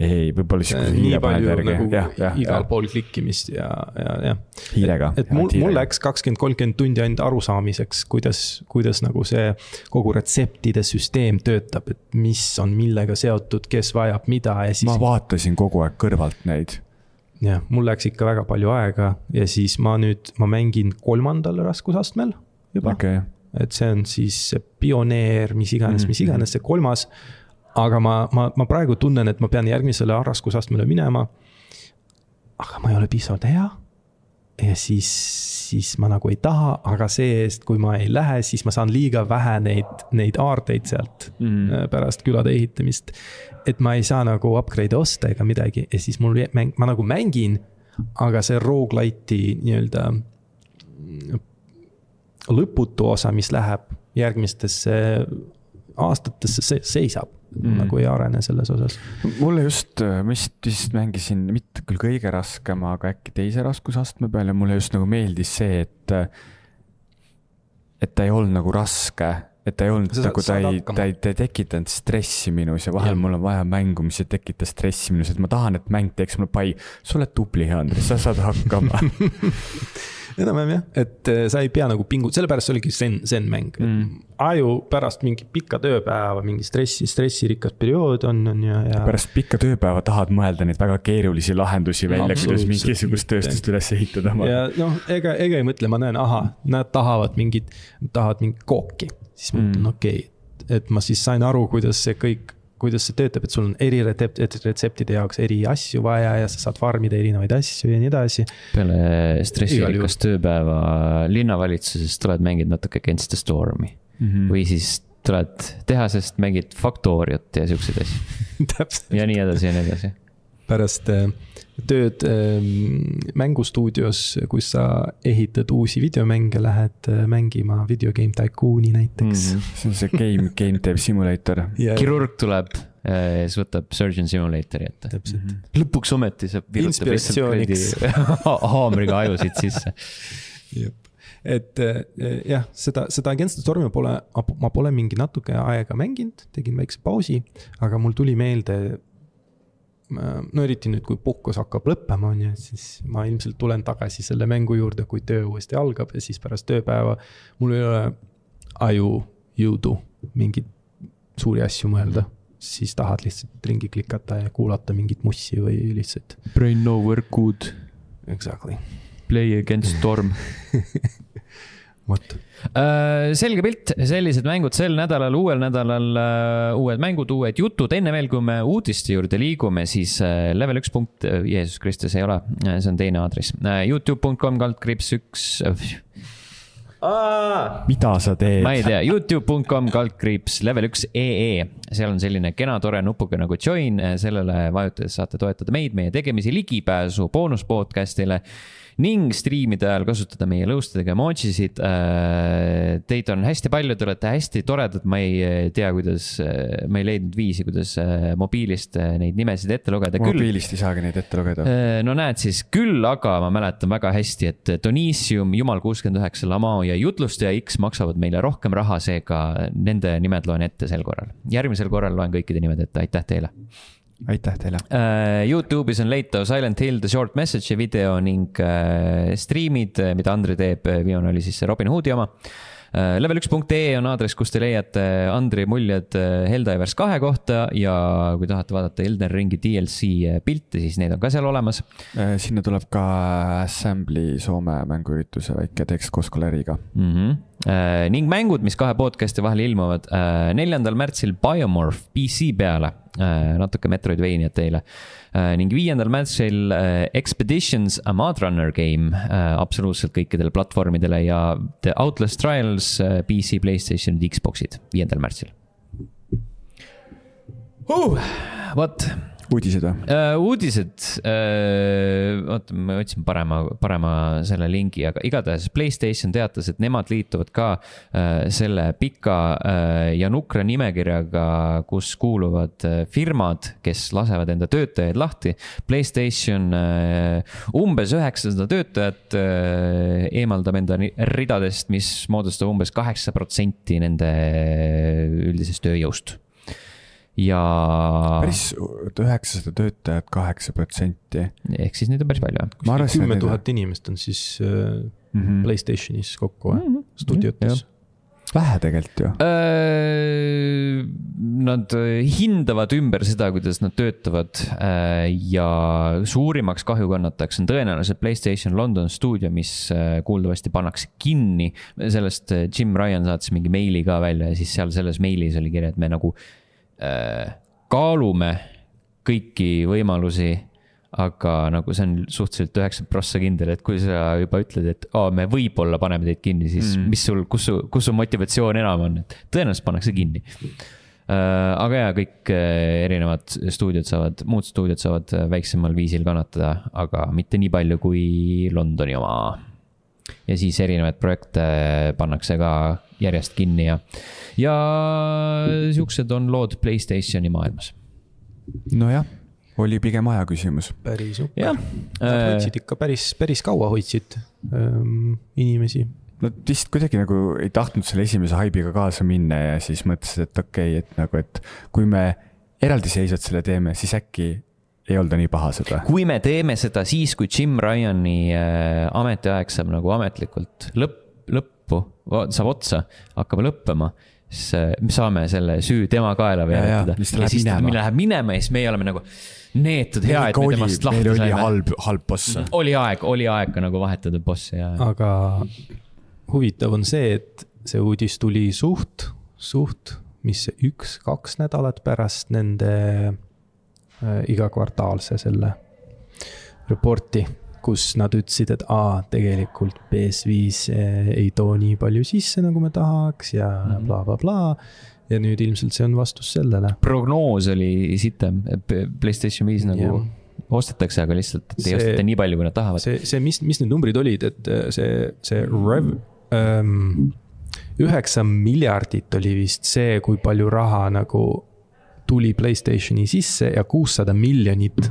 ei, võib-olla siis. nii palju järgi. nagu ja, ja, igal ja. pool klikkimist ja, ja, jah. hiirega. et mul, mul läks kakskümmend, kolmkümmend tundi ainult arusaamiseks, kuidas, kuidas nagu see kogu retseptide süsteem töötab, et mis on millega seotud, kes vajab mida ja siis. ma vaatasin kogu aeg kõrvalt neid jah, mul läks ikka väga palju aega ja siis ma nüüd, ma mängin kolmandal raskusastmel juba okay.. et see on siis pioneer, mis iganes mm, -hmm. mis iganes, see kolmas aga ma, ma, ma praegu tunnen, et ma pean järgmisele raskusastmele minema. aga ma ei ole piisavalt hea. Ja siis, siis ma nagu ei taha, aga see-eest, kui ma ei lähe, siis ma saan liiga vähe neid, neid aardeid sealt mm. pärast külade ehitamist. et ma ei saa nagu upgrade'e osta ega midagi ja siis mul mäng, ma nagu mängin, aga see rogu-lite'i nii-öelda lõputu osa, mis läheb järgmistesse aastatesse, see seisab mm. nagu ei arene selles osas. mulle just, ma vist, vist mängisin mitte küll kõige raskema, aga äkki teise raskusastme peal ja mulle just nagu meeldis see, et et ta ei olnud nagu raske et ta ei olnud sa, nagu, ta ei, ta ei, ta ei tekitanud stressi minus ja vahel ja. mul on vaja mängu, mis ei tekita stressi minus, et ma tahan, et mäng teeks mulle pai. sa oled tubli, Andres, sa saad hakkama enam-vähem jah, et äh, sa ei pea nagu pingu-, sellepärast see oligi zen, zen mäng mm.. aju pärast mingi pika tööpäeva, mingi stressi, stressirikas periood on, on ju, ja. pärast pikka tööpäeva tahad mõelda neid väga keerulisi lahendusi välja, kuidas mingisugust tööstust üles ehitada. ja noh, ega, ega ei mõtle, ma näen, ahah, nad tahavad mingit, tahavad mingit kooki siis ma mõtlen mm., okei okay,, et ma siis sain aru, kuidas see kõik, kuidas see töötab, et sul on eri retsept, retseptide jaoks eri asju vaja ja sa saad farm ida erinevaid asju ja nii edasi. peale stressirikast tööpäeva linnavalitsuses tuled mängid natuke Against the Stormi mm -hmm. või siis tuled tehasest, mängid Factoriat ja siukseid asju ja nii edasi ja nii edasi. pärast äh, tööd ähm, mängustuudios, kus sa ehitad uusi videomänge, lähed äh, mängima Video Game Tycoon'i näiteks mm. -hmm. see on see game, game dev simulator yeah.. kirurg tuleb ja siis võtab Surgeon Simulatori ette. täpselt mm. -hmm. lõpuks ometi saab kuradi haamriga ajusid sisse. jep, et äh, jah, seda, seda Against the Stormi pole, ma pole mingi natuke aega mänginud, tegin väikse pausi, aga mul tuli meelde no eriti nüüd, kui puhkus hakkab lõppema, on ju, siis ma ilmselt tulen tagasi selle mängu juurde, kui töö uuesti algab ja siis pärast tööpäeva mul ei ole aju jõudu mingeid suuri asju mõelda. siis tahad lihtsalt ringi klikata ja kuulata mingit mussi või lihtsalt. Brain no work good. Exactly. Play against storm vot. Äh, selge pilt, sellised mängud sel nädalal, uuel nädalal uh, uued mängud, uued jutud, enne veel, kui me uudiste juurde liigume, siis uh, level üks punkt, Jeesus Kristus ei ole, see on teine aadress. Uh,, Youtube.com kaldkriips üks Aa. mida sa teed? ma ei tea, Youtube.com kaldkriips level üks ee, seal on selline kena tore nupuke nagu join, sellele vajutades saate toetada meid, meie tegemisi, ligipääsu boonus podcast'ile ning striimide ajal kasutada meie lõustadega emojisid. Äh, teid on hästi palju, te olete hästi toredad, ma ei äh, tea, kuidas, äh, ma ei leidnud viisi, kuidas mobiilist neid nimesid ette lugeda. mobiilist ei saagi neid ette lugeda. no näed siis, küll aga ma mäletan väga hästi, et Donissium, Jumal kuuskümmend üheksa, Lamao ja Jutlustaja X maksavad meile rohkem raha, seega nende nimed loen ette sel korral. järgmisel korral loen kõikide nimed ette, aitäh teile aitäh teile uh,. Youtube'is on leitav Silent Hill The Short Message'i video ning uh, striimid, mida Andri teeb, viimane oli siis see Robin Hoodi oma uh, Äh, level1.ee on aadress, kus te leiate Andri muljed äh, Helldivers kahe kohta ja kui tahate vaadata Elden Ringi DLC äh, pilte, siis need on ka seal olemas. sinna tuleb ka Assembly Soome mänguürituse väike tekst koos koleriga mm. -hmm. ning mängud, mis kahe podcast'i vahel ilmuvad. neljandal märtsil Biomorph PC peale, natuke Metroidvaniat teile Äh, ning viiendal märtsil äh, Expeditions a Mudrunner game äh, absoluutselt kõikidele platvormidele ja The Outlast Trials PC, Playstation ja Xbox'id viiendal märtsil uh,. vot uudised või uh,? uudised uh,, oota, ma otsin parema, parema selle lingi, aga igatahes Playstation teatas, et nemad liituvad ka uh, selle pika ja nukra nimekirjaga, kus kuuluvad firmad, kes lasevad enda töötajaid lahti. Playstation umbes üheksasada töötajat eemaldab enda ridadest, mis moodustab umbes kaheksa protsenti nende üldisest tööjõust ja. päris üheksasada töötajat, kaheksa protsenti. ehk siis neid on päris palju, jah. kümme tuhat inimest on siis mm -hmm. Playstationis kokku mm -hmm. stuudiotes vähe tegelikult ju. Äh, nad hindavad ümber seda, kuidas nad töötavad äh, ja suurimaks kahjukannatajaks on tõenäoliselt Playstation London stuudio, mis äh, kuuldavasti pannakse kinni. sellest Jim Ryan saatis mingi meili ka välja ja siis seal selles meilis oli kirja, et me nagu äh, Äh, kaalume kõiki võimalusi, aga nagu see on suhteliselt üheksakümmend prossa kindel, et kui sa juba ütled, et oh, me võib-olla paneme teid kinni, siis mm. mis sul, kus su, kus su motivatsioon enam on, et tõenäoliselt pannakse kinni uh,. aga jaa, kõik uh, erinevad stuudiod saavad, muud stuudiod saavad väiksemal viisil kannatada, aga mitte nii palju kui Londoni oma. ja siis erinevaid projekte pannakse ka järjest kinni ja ja siuksed on lood Playstationi maailmas. nojah, oli pigem aja küsimus. päris super. Nad hoidsid ikka päris, päris kaua hoidsid ähm, inimesi Nad vist kuidagi nagu ei tahtnud selle esimese haibiga kaasa minna ja siis mõtlesid, et okei okay,, et nagu, et kui me eraldiseisvalt selle teeme, siis äkki ei olda nii paha seda. kui me teeme seda siis, kui Jim Ryani äh, ametiaeg saab nagu ametlikult lõpp, lõppu, saab otsa, hakkab lõppema siis me saame selle süü tema kaela veeretada. ja, siis ta läheb minema ja siis meie oleme nagu neetud, hea, et me temast lahti saime. oli halb, halb boss. oli aeg, oli aeg ka nagu vahetada bossi ja. aga huvitav on see, et see uudis tuli suht, suht, mis üks-kaks nädalat pärast nende äh, igakvartaalse selle report'i kus nad ütlesid, et aa, tegelikult PS5 eh, ei too nii palju sisse, nagu me tahaks ja blablabla mm. -bla, bla. ja nüüd ilmselt see on vastus sellele. prognoos oli sitem, Playstation viis nagu yeah. ostetakse, aga lihtsalt, ei osteta nii palju, kui nad tahavad. see, see, mis, mis need numbrid olid, et eh, see, see rev- ähm,, üheksa miljardit oli vist see, kui palju raha nagu tuli Playstationi sisse ja kuussada miljonit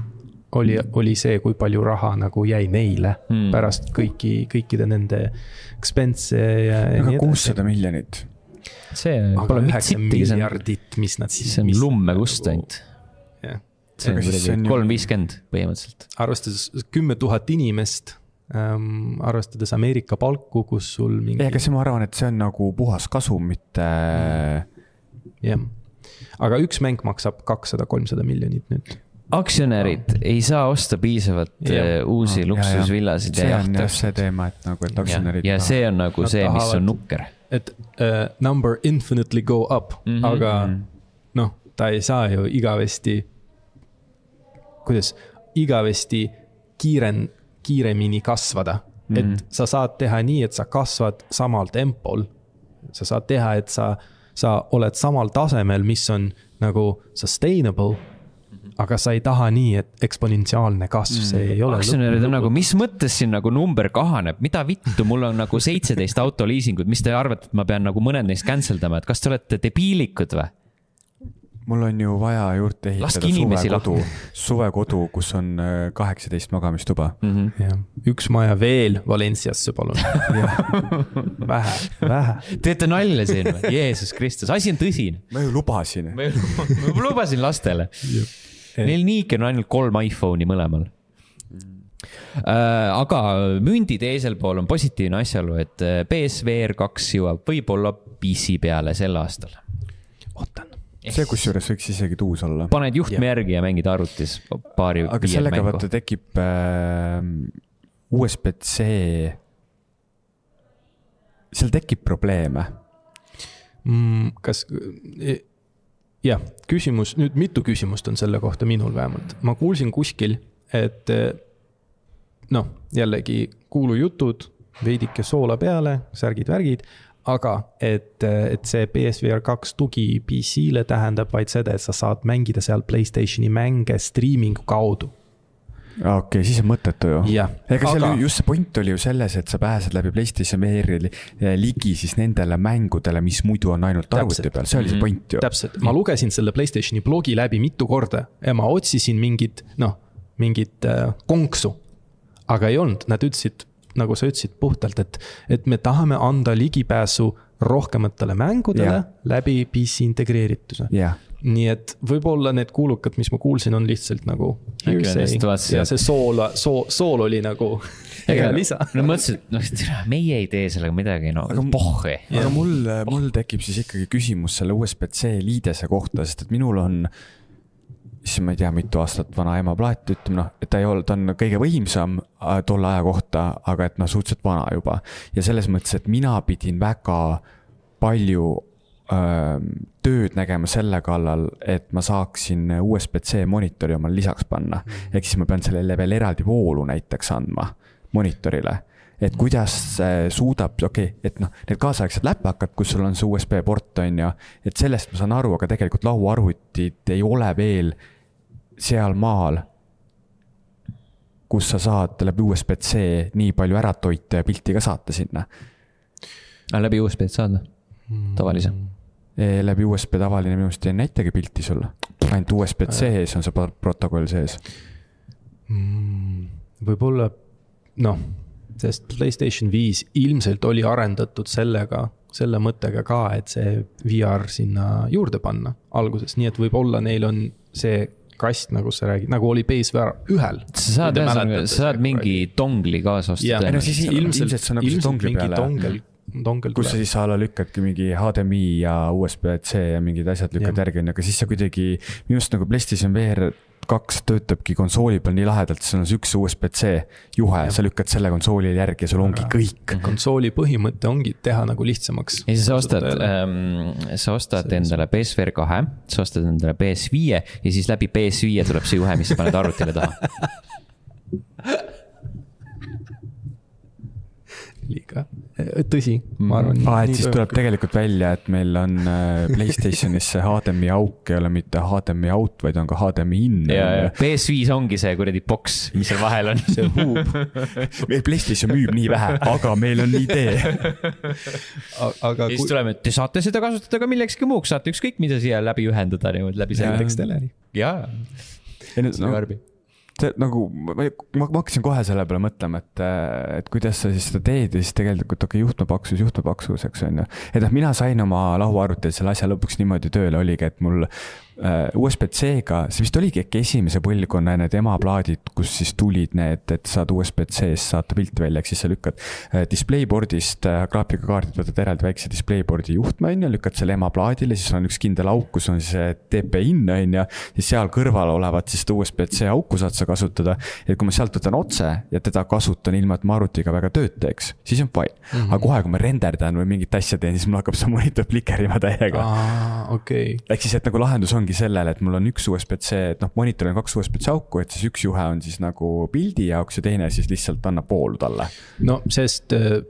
oli, oli see, kui palju raha nagu jäi neile hmm. pärast kõiki, kõikide nende expense ja. aga kuussada miljonit. see pole mitte sittigi, on, mis nad siis. see on lummekust nagu- ainult. see on kuidagi kolm viiskümmend põhimõtteliselt. arvestades kümme tuhat inimest ähm,, arvestades Ameerika palku, kus sul mingi. ei, aga see, ma arvan, et see on nagu puhas kasum, mitte mm.. jah, aga üks mäng maksab kakssada, kolmsada miljonit nüüd aktsionärid no. ei saa osta piisavalt ja. Äh, uusi no, luksusvillasid ja jahte. see on jah see teema, et nagu, et aktsionärid. ja see on nagu see, mis on nukker. et uh, number infinitely go up mm, -hmm. aga mhm. noh, ta ei saa ju igavesti, kuidas, igavesti kiiren-, kiiremini kasvada mm. -hmm. et sa saad teha nii, et sa kasvad samal tempol. sa saad teha, et sa, sa oled samal tasemel, mis on nagu sustainable aga sa ei taha nii, et eksponentsiaalne kasv, see ei ole. aktsionärid on nagu, mis mõttes siin nagu number kahaneb, mida vittu, mul on nagu seitseteist autoliisingut, mis te arvate, et ma pean nagu mõned neist cancel dama, et kas te olete debiilikud või? mul on ju vaja juurde ehitada suvekodu, suvekodu, kus on äh, kaheksateist magamistuba mm. -hmm. Ja. üks maja veel Valenciasse, palun vähe, vähe. teete nalja siin või? Jeesus Kristus, asi on tõsine. ma ju lubasin. ma lubasin lastele Neil niigi on ainult kolm iPhone'i mõlemal äh,. aga mündi teisel pool on positiivne asjaolu, et PSVR äh, kaks jõuab võib-olla PC peale sel aastal. ootan see kusjuures võiks isegi tuus olla. paned juhtme järgi ja mängid arvutis paari. aga sellega vaata tekib äh, USB-C, seal tekib probleeme mm,. kas jah, küsimus, nüüd mitu küsimust on selle kohta minul vähemalt, ma kuulsin kuskil, et eh, noh, jällegi kuulujutud, veidike soola peale, särgid-värgid, aga et, et see PSVR kaks tugi PC-le tähendab vaid seda, et sa saad mängida seal Playstationi mänge striimingu kaudu okei okay,, siis on mõttetu ju. ega seal aga... just see point oli ju selles, et sa pääsed läbi PlayStation VR-i eh, ligi siis nendele mängudele, mis muidu on ainult arvuti peal, see oli see mhm. point ju. täpselt, ma lugesin selle PlayStationi blogi läbi mitu korda ja ma otsisin mingit, noh, mingit äh, konksu. aga ei olnud, nad ütlesid, nagu sa ütlesid puhtalt, et, et me tahame anda ligipääsu rohkematele mängudele yeah. läbi PC integreerituse yeah nii et võib-olla need kuulukad, mis ma kuulsin, on lihtsalt nagu. ja see sool, soo, sool oli nagu hea lisa. no mõtlesin, et noh, meie ei tee sellega midagi, no aga pohhi. aga mul, mul tekib siis ikkagi küsimus selle USB-C liidese kohta, sest et minul on siis ma ei tea, mitu aastat vana ema plaat, ütleme noh, et ta ei olnud, ta on kõige võimsam äh, tolle aja kohta, aga et noh, suhteliselt vana juba. ja selles mõttes, et mina pidin väga palju tööd nägema selle kallal, et ma saaksin USB-C monitori omale lisaks panna mm. ehk siis ma pean sellele veel eraldi voolu näiteks andma monitorile. et kuidas see suudab, okei okay,, et noh, need kaasaegsed läpakad, kus sul on see USB port, on ju, et sellest ma saan aru, aga tegelikult lauaarvutid ei ole veel sealmaal, kus sa saad läbi USB-C nii palju ära toita ja pilti ka saata sinna. läbi USB-d saad või? tavalise mm läbi USB tavaline minu arust ei näitagi pilti sulle. ainult USB-C-s on see protokoll sees mm,. võib-olla, noh, sest Playstation viis ilmselt oli arendatud sellega, selle mõttega ka, et see VR sinna juurde panna alguses, nii et võib-olla neil on see kast, nagu sa räägid, nagu oli PSVR ühel. sa saad ühesõnaga, sa saad mingi dongli kaasa osta. ei no siis ilmselt, ilmselt see on nagu see dongli peale. dongel, dongel kus sa siis a la lükkadki mingi HDMI ja USB-C ja mingid asjad lükkad järgi, on ju, aga siis sa kuidagi, minu arust nagu PlayStation VR kaks töötabki konsooli peal nii lahedalt, sul on see üks USB-C juhe, sa lükkad selle konsooli järgi ja sul ongi kõik. konsooli põhimõte ongi teha nagu lihtsamaks. ja siis sa ostad ähm,, sa ostad see, endale PSVR kahe, sa ostad endale PS5 ja siis läbi PS5 tuleb see juhe, mis sa paned arvutile taha. Liiga tõsi, ma arvan. aa, et siis tuleb tegelikult välja, et meil on äh, Playstationis see HDMI auk ei ole mitte HDMI out, vaid on ka HDMI in. ja, ja PS5 ongi see kuradi boks, mis seal vahel on. see huub. meil Playstation müüb nii vähe, aga meil on idee. aga. ja siis kui... tuleme, et te saate seda kasutada ka millekski muuks, saate ükskõik mida siia läbi ühendada niimoodi läbi selle. näiteks teleri. jaa. No, see nagu, ma, ma, hakkasin kohe selle peale mõtlema, et, et kuidas sa siis seda teed ja siis tegelikult okei okay,, juhtmepaksus, juhtmepaksus, eks on ju. et noh, mina sain oma lauaarvutil selle asja lõpuks niimoodi tööle, oligi, et mul USB-C-ga, see vist oligi äkki esimese põlvkonna need emaplaadid, kus siis tulid need, et saad USB-C-st saata pilti välja, ehk siis sa lükkad äh, displayboard'ist äh, graafikakaardilt, võtad eraldi väikse displayboard'i juhtme, on ju, lükkad selle emaplaadile, siis on üks kindel auk, kus on see TP-in, on ju. ja seal kõrval olevat siis seda USB-C auku saad sa kasutada. et kui ma sealt võtan otse ja teda kasutan ilma, et ma arvutiga väga tööd teeks, siis on fine mm. -hmm. aga kohe, kui ma renderdan või mingit asja teen, siis mul hakkab see monitor plikerima täiega. okei okay.. ehk siis, et nagu lahendus ongi ongi sellele, et mul on üks USB-C, et noh, monitoril on kaks USB-C auku, et siis üks juhe on siis nagu pildi jaoks ja teine siis lihtsalt annab voolu talle. no sest äh,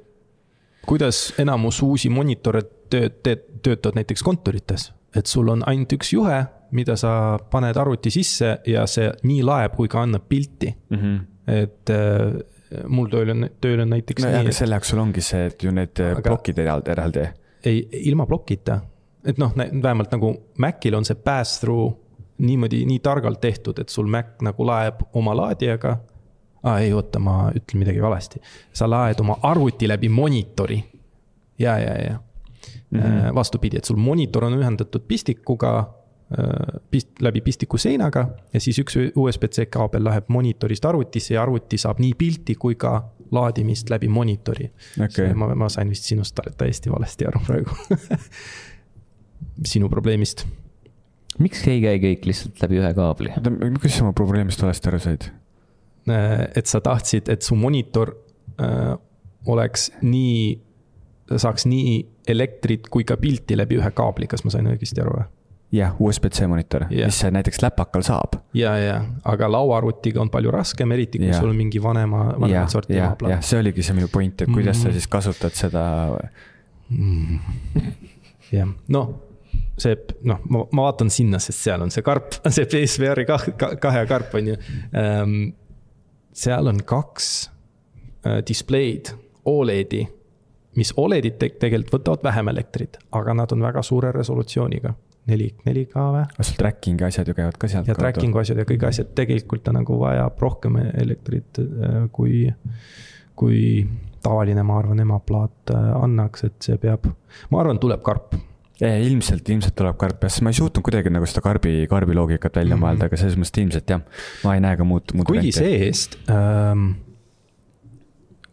kuidas enamus uusi monitore tööd, töötavad näiteks kontorites, et sul on ainult üks juhe, mida sa paned arvuti sisse ja see nii laeb kui ka annab pilti mm. -hmm. et äh, mul tööl on, tööl on näiteks no. nii, selle jaoks sul ongi see, et ju need aga... plokid eraldi, eraldi. ei, ilma plokita et noh, vähemalt nagu Macil on see pass-through niimoodi, nii targalt tehtud, et sul Mac nagu laeb oma laadijaga aa ei oota, ma ütlen midagi valesti. sa laed oma arvuti läbi monitori. ja, ja, ja mm -hmm. vastupidi, et sul monitor on ühendatud pistikuga, äh, pist-, läbi pistiku seinaga ja siis üks USB-C kaabel läheb monitorist arvutisse ja arvuti saab nii pilti kui ka laadimist läbi monitori okay.. ma, ma sain vist sinust täiesti valesti aru praegu sinu probleemist. miks ei käi kõik lihtsalt läbi ühe kaabli? oota, kuidas sa oma probleemist valesti aru said? Äh, et sa tahtsid, et su monitor äh, oleks nii, saaks nii elektrit kui ka pilti läbi ühe kaabli, kas ma sain õigesti aru või? jah, USB-C monitor yeah., mis näiteks läpakal saab. ja, ja, aga lauaarvutiga on palju raskem, eriti kui yeah. sul on mingi vanema, vanemat sorti emaplaat. jah, see oligi see minu point, et kuidas mm -hmm. sa siis kasutad seda mm.. jah, noh see noh, ma, ma vaatan sinna, sest seal on see karp, see PSVR-i kah, kahe karp on ju ähm,. seal on kaks äh, displeid, Oledi, mis Oledid te tegelikult võtavad vähem elektrit, aga nad on väga suure resolutsiooniga neli, 4K või? aga sul tracking'i asjad ju käivad ka sealt ja tracking'u asjad ja kõik asjad, tegelikult ta nagu vajab rohkem elektrit äh, kui, kui tavaline, ma arvan, emaplaat äh, annaks, et see peab, ma arvan, tuleb karp ilmselt, ilmselt tuleb karp sest ma ei suutnud kuidagi nagu seda karbi, karbi loogikat välja mm -hmm. mõelda, aga selles mõttes ilmselt jah, ma ei näe ka muud, muud. kuigi see-eest ähm,.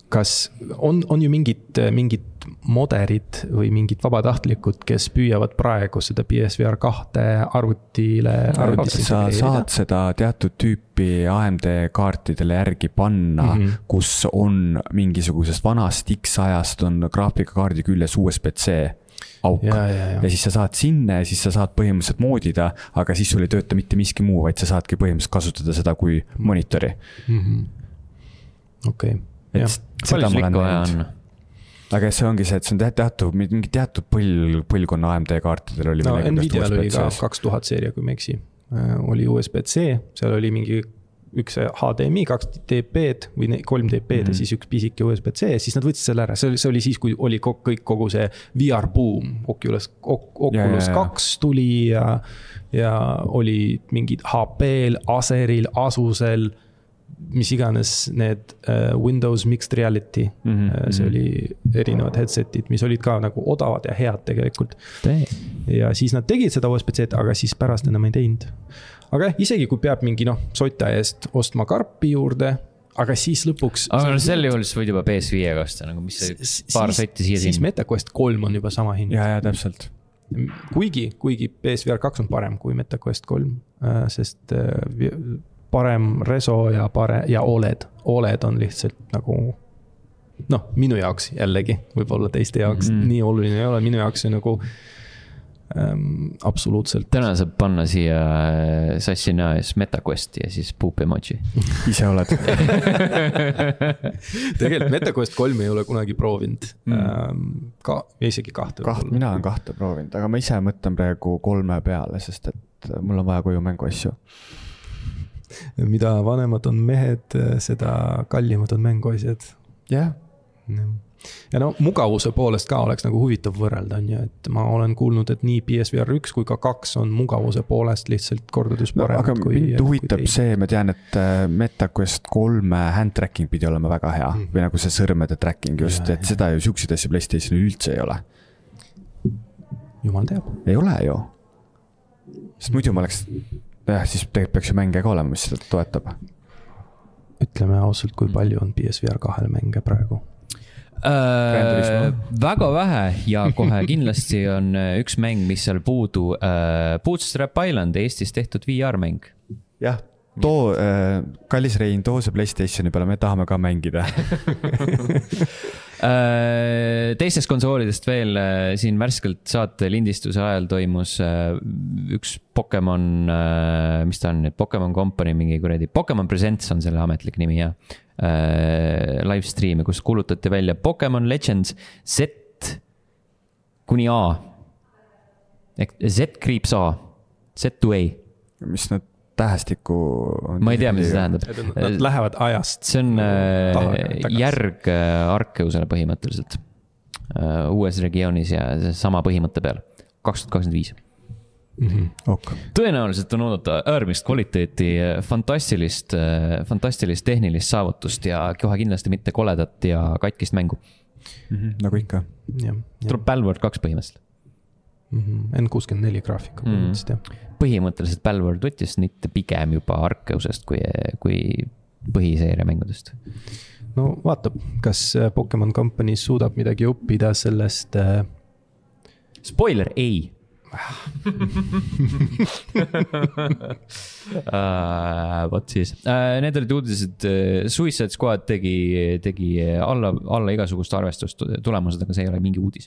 kas on, on ju mingid, mingid moderid või mingid vabatahtlikud, kes püüavad praegu seda PSVR kahte arvutile, arvutisse. sa saad seda teatud tüüpi AMD kaartidele järgi panna mm, -hmm. kus on mingisugusest vanast X-ajast on graafikakaardi küljes USB-C auk. Ja, ja, ja. ja siis sa saad sinna ja siis sa saad põhimõtteliselt moodida, aga siis sul ei tööta mitte miski muu, vaid sa saadki põhimõtteliselt kasutada seda kui monitori -hmm.. okei palju sul ikka vaja on? aga see ongi see, et see on teatud, mingi teatud põl-, põlvkonna AMD kaartidel oli. no Nvidial oli ka kaks tuhat seeria, kui ma ei eksi. Äh, oli USB-C, seal oli mingi üks HDMI, kaks DP-d või kolm DP-d mm ja mhm. siis üks pisike USB-C, siis nad võtsid selle ära, see oli, see oli siis, kui oli kõik, kogu see VR buum, Oculus, Oculus kaks tuli ja. ja oli mingid HP-l, Aceril, Asusel mis iganes need uh, Windows Mixed Reality mm, -hmm. see oli erinevad headset'id, mis olid ka nagu odavad ja head tegelikult. ja siis nad tegid seda USB-C-d, aga siis pärast enam ei teinud. Aga jah, isegi kui peab mingi noh, sota eest ostma karpi juurde aga siis lõpuks. aga no sel juhul siis võid juba PS5-ga osta nagu, mis see paar sotti siia-sinna. siis MetaQuest kolm on juba sama hind. ja, ja täpselt. kuigi, kuigi PSVR kaks on parem kui MetaQuest kolm, äh, sest äh, parem reso ja pare- ja Oled, Oled on lihtsalt nagu noh, minu jaoks jällegi, võib-olla teiste jaoks mm -hmm. nii oluline ei ole, minu jaoks see nagu ähm, absoluutselt. täna saab panna siia äh, sassi näo ees MetaQuesti ja siis puup emoji. ise oled tegelikult MetaQuest kolm ei ole kunagi proovinud mm. ähm,, ka, isegi kahte. kaht, mina olen kahte proovinud, aga ma ise mõtlen praegu kolme peale, sest et mul on vaja koju mänguasju mida vanemad on mehed, seda kallimad on mänguasjad. jah yeah.. Ja no mugavuse poolest ka oleks nagu huvitav võrrelda, on ju, et ma olen kuulnud, et nii PSVR üks kui ka kaks on mugavuse poolest lihtsalt kordades paremad no,. aga kui, mind huvitab see, ma tean, et äh, MetaQuest kolme hand tracking pidi olema väga hea mm. või nagu see sõrmede tracking just, et ja. seda ju siukseid asju Playstationil üldse ei ole. jumal teab. ei ole ju. sest muidu ma oleks jah, siis tegelikult peaks ju mänge ka olema, mis seda toetab. ütleme ausalt, kui palju on PSVR kahel mänge praegu? Äh, väga vähe ja kohe kindlasti on äh, üks mäng, mis seal puudu äh,. Bootstrap Island, Eestis tehtud VR-mäng. jah, too äh,, kallis Rein, too see Playstationi peale, me tahame ka mängida Äh, teistest konsoolidest veel äh, siin värskelt saate lindistuse ajal toimus äh, üks Pokemon, mis ta on nüüd, Pokemon Company mingi kuradi, Pokemon Presents on selle ametlik nimi jah. Live stream'i, kus kuulutati välja Pokemon Legends Z kuni A. ehk Z kriips A, Z to A. mis need tähestikku. ma ei tea, mis see tähendab. Nad lähevad ajast. see on äh, järg äh, Arkeusele põhimõtteliselt. Äh, uues regioonis ja sama põhimõtte peal, kaks tuhat kakskümmend viis. Mm -hmm. Ok. tõenäoliselt on oodata äärmist kvaliteeti, fantastilist, fantastilist tehnilist saavutust ja kohe kindlasti mitte koledat ja katkist mängu mm. -hmm, nagu ikka. tuleb Balward kaks põhimõtteliselt mm -hmm.. N kuuskümmend neli graafika põhimõtteliselt mm. jah põhimõtteliselt Balward võttis mitte pigem juba Arceusest kui, kui põhiseeria mängudest. no vaatab, kas äh, Pokemon Company suudab midagi õppida sellest äh.... Spoiler, ei vot siis uh,, need olid uudised uh,, Suicide Squad tegi, tegi alla, alla igasugust arvestust tulemused, aga see ei ole mingi uudis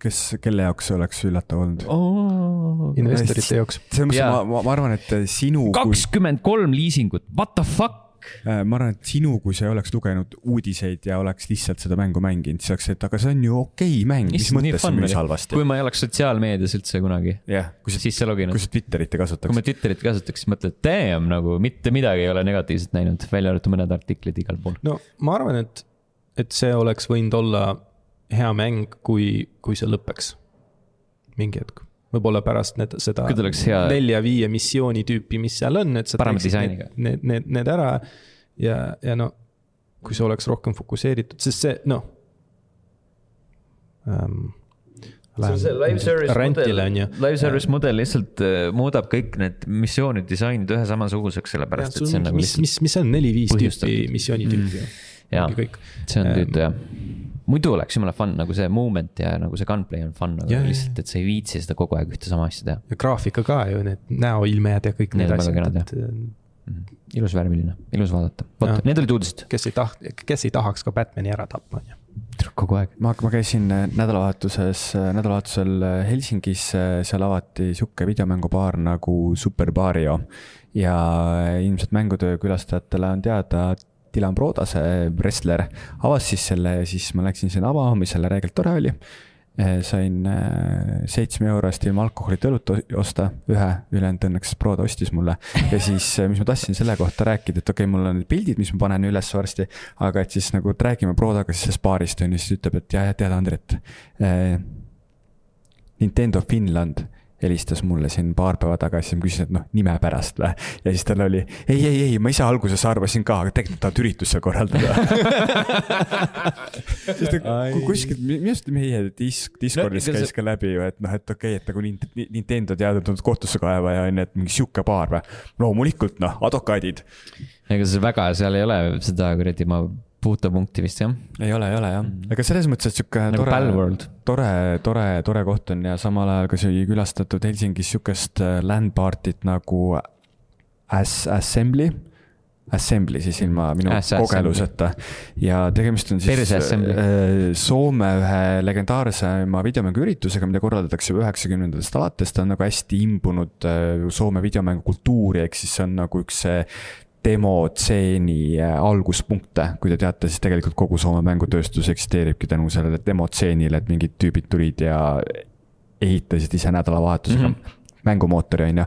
kes, kelle jaoks see oleks üllatav olnud oh,? investorite jaoks. selles mõttes ma, ma, ma arvan, et sinu. kakskümmend kolm liisingut, what the fuck? Äh, ma arvan, et sinu, kui sa ei oleks lugenud uudiseid ja oleks lihtsalt seda mängu mänginud, siis oleks, et aga see on ju okei okay mäng, mis mõttes see müüs halvasti. kui ma ei oleks sotsiaalmeedias üldse kunagi yeah,, siis sa loginud. kui sa Twitterit ei kasutaks. kui ma Twitterit kasutaks, siis mõtled, damn nagu mitte midagi ei ole negatiivset näinud, välja arvatud mõned artiklid igal pool. no ma arvan, et, et see oleks võinud olla hea mäng, kui, kui see lõpeks. mingi hetk, võib-olla pärast need, seda nelja-viie missiooni tüüpi, mis seal on, et sa parema disainiga. Need, need, need ära ja, ja no kui see oleks rohkem fokusseeritud, sest see noh ähm,. see on see live service mudel, live service mudel lihtsalt äh, muudab kõik need missioonid disainid ühe samasuguseks, sellepärast ja, et see on nagu lihtsalt. mis, mis see on, neli-viis tüüpi missiooni tüüpi mm.. jaa, see on tüütu jah muidu oleks jumala fun, nagu see moment ja nagu see gunplay on fun, aga yeah, lihtsalt, et sa ei viitsi seda kogu aeg ühte sama asja teha. ja graafika ka ju, need näoilmed ja kõik need, need asjad. Et... Mm. ilus värviline, ilus vaadata, vot need olid uudised. kes ei taht-, kes ei tahaks ka Batman'i ära tappa, on ju kogu aeg. ma, ma käisin äh, nädalavahetuses, äh, nädalavahetusel äh, Helsingis, seal avati sihuke videomängubaar nagu Super Mario. ja ilmselt mängutöö külastajatele on teada Dylan Brodase wrestler avas siis selle ja siis ma läksin sinna selle reegelt tore oli. Eh, sain eh, seitsme eurost ilma alkoholita õlut osta, ühe, ülejäänud õnneks Broda ostis mulle. ja siis, eh, mis ma tahtsin selle kohta rääkida, et okei okay,, mul on need pildid, mis ma panen üles varsti. aga et siis nagu, et räägime Brodaga siis sellest baarist on ju, siis ütleb, et jah, tead Andret eh,. Nintendo Finland helistas mulle siin paar päeva tagasi, ma küsisin, et noh, nime pärast või. ja siis tal oli, ei, ei, ei, ma ise alguses arvasin ka, aga tegelikult tahad üritust seal korraldada sest kuskilt, minu arust meie disk, Discordis no, käis ka läbi ju, et noh, et okei okay,, et nagu Nintendo teada-tuntud kohtusse kaevaja on ju, et mingi sihuke paar või. loomulikult noh, advokaadid. ega see väga, seal ei ole seda kuradi ma puutepunkti vist jah? ei ole, ei ole jah, mm. aga selles mõttes, et sihuke nagu tore, tore, tore, tore koht on ja samal ajal ka sai külastatud Helsingis sihukest äh, land party't nagu As-, Assembly Assembly siis ilma minu kogeluseta. ja tegemist on siis äh, Soome ühe legendaarsema videomänguüritusega, mida korraldatakse üheksakümnendatest alates, ta on nagu hästi imbunud äh, Soome videomängukultuuri, ehk siis see on nagu üks demotseeni äh, alguspunkte. kui te teate, siis tegelikult kogu Soome mängutööstus eksisteeribki tänu sellele demotseenile, et mingid tüübid tulid ja ehitasid ise nädalavahetusega mm -hmm. mängumootori, on ju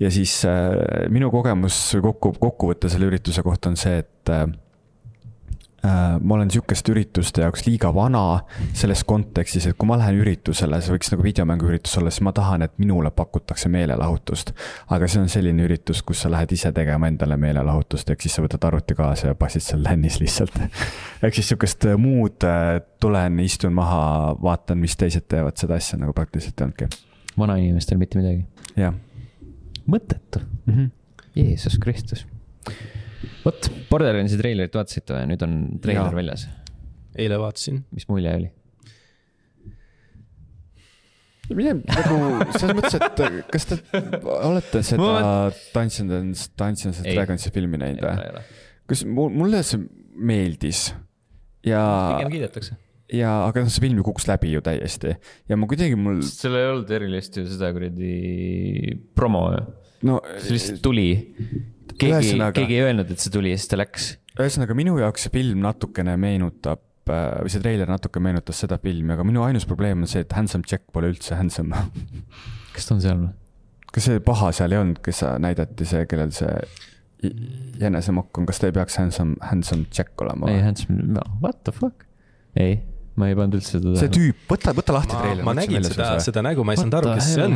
ja siis äh, minu kogemus kokku, kokkuvõte selle ürituse kohta on see, et äh, äh, ma olen sihukeste ürituste jaoks liiga vana selles kontekstis, et kui ma lähen üritusele, see võiks nagu videomänguüritus olla, siis ma tahan, et minule pakutakse meelelahutust. aga see on selline üritus, kus sa lähed ise tegema endale meelelahutust, ehk siis sa võtad arvuti kaasa ja passid seal LAN-is lihtsalt ehk siis sihukest muud, äh, tulen, istun maha, vaatan, mis teised teevad, seda asja nagu praktiliselt ei olnudki. vanainimestel mitte midagi. jah mõttetu mm. -hmm. Jeesus Kristus. Vot, Borderlandsi treilerit vaatasite või, nüüd on treiler ja. väljas? eile vaatasin. mis mulje oli? mine nagu selles mõttes, et kas te olete seda. Dungeons, Dungeons and Dragonsi filmi näinud või? kas mulle see meeldis ja. pigem kiidetakse ja, aga noh, see film ju kukkus läbi ju täiesti ja ma kuidagi mul. seal ei olnud erilist ju seda kuradi promo ju. no see lihtsalt tuli. Keegi keegi ei öelnud, et see tuli ja siis ta läks. ühesõnaga minu jaoks see film natukene meenutab äh, või see treiler natuke meenutas seda filmi, aga minu ainus probleem on see, et Handsome Jack pole üldse handsome kas ta on seal või? kas see paha seal ei olnud, kes näidati, see, kellel see jänesemokk on, kas ta ei peaks handsome, handsome Jack olema? ei, handsome, no what the fuck, ei ma ei pannud üldse seda see tüüp, võta, võta lahti treiler. ma nägin seda, seda nägu, ma ei saanud aru, kes see on.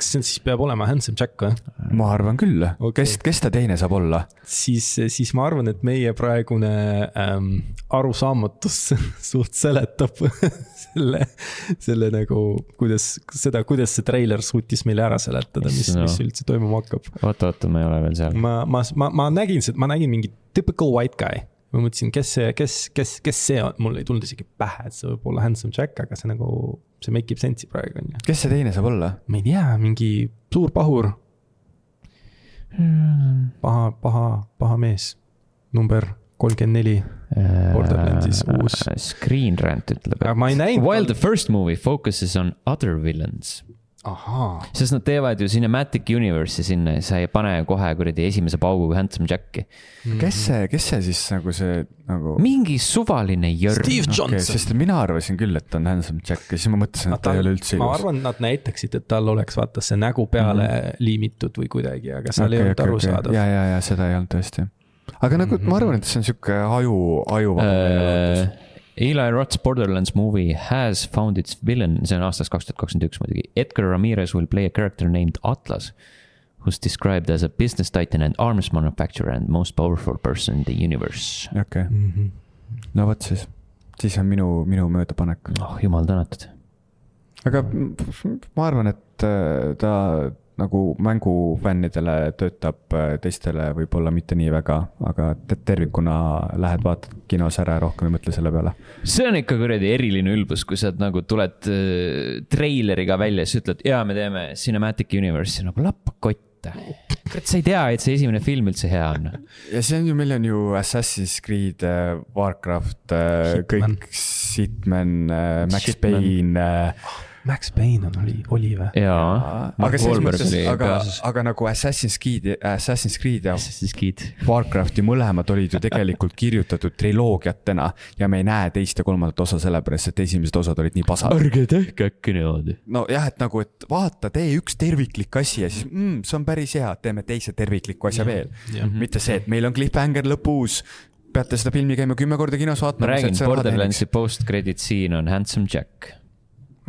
Kas see siis peab olema Handsome Jack või? ma arvan küll okay., kes, kes ta teine saab olla? siis, siis ma arvan, et meie praegune ähm, arusaamatus suht seletab selle, selle nagu, kuidas, seda, kuidas see treiler suutis meile ära seletada, mis no., mis üldse toimuma hakkab. oota, oota, ma ei ole veel seal. ma, ma, ma, ma nägin, ma nägin mingit typical white guy ma mõtlesin, kes see, kes, kes, kes see on, mul ei tulnud isegi pähe, et see võib olla Handsome Jack, aga see nagu, see make ib sense'i praegu, on ju. kes see teine saab olla? ma ei tea, mingi suur pahur. paha, paha, paha mees, number kolmkümmend neli. Borderlandsis uus. Screen Rant ütleb, et while the first movie focuses on other villains sest nad teevad ju Cinematic Universe'i sinna ja sa ei pane kohe kuradi esimese pauguga Handsome Jacki mm. -hmm. kes see, kes see siis nagu see nagu? mingi suvaline jörn. Steve Johnson okay,. sest mina arvasin küll, et ta on Handsome Jack ja siis ma mõtlesin, et ta, ta ei ole üldse ilus. ma arvan, nad näitaksid, et tal oleks vaata see nägu peale mm -hmm. liimitud või kuidagi, aga seal okay, ei olnud okay, arusaadav okay.. ja, ja, ja seda ei olnud tõesti. aga nagu mm -hmm. ma arvan, et see on sihuke aju, aju uh, Eli Roth's Borderlands movie has found its villain, see on aastast kaks tuhat kakskümmend üks muidugi. Edgar Ramirez will play a character named Atlas, who's described as a business titan and arms manufacturer and most powerful person in the universe. okei okay. mm, -hmm. no vot siis, siis on minu, minu möödapanek. oh jumal tänatud. aga ma arvan, et äh, ta nagu mängufännidele töötab, äh, teistele võib-olla mitte nii väga, aga tervikuna lähed, vaatad kinos ära ja rohkem ei mõtle selle peale. see on ikka kuradi eriline ülbus, kui sa nagu tuled äh, treileriga välja, siis ütled, jaa, me teeme Cinematic Universe'i, nagu lapakott kurat, sa ei tea, et see esimene film üldse hea on. ja see on ju, meil on ju Assassin's Creed, äh, Warcraft, kõik, Hitman, Max Payne Max Payne on, oli, oli või? jaa. aga selles mõttes, aga, aga nagu Assassin's Creed, Assassin's Creed ja Assassin's Creed. Warcrafti mõlemad olid ju tegelikult kirjutatud triloogiatena ja me ei näe teist ja kolmandat osa sellepärast, et esimesed osad olid nii pasad. ärge tehke äkki niimoodi. nojah, et nagu, et vaata, tee üks terviklik asi ja siis mm, see on päris hea, teeme teise tervikliku asja ja, veel. mitte see, et meil on cliffhanger lõpus, peate seda filmi käima kümme korda kinos vaatama. ma räägin, Borderlandsi post-credit scene on Handsome Jack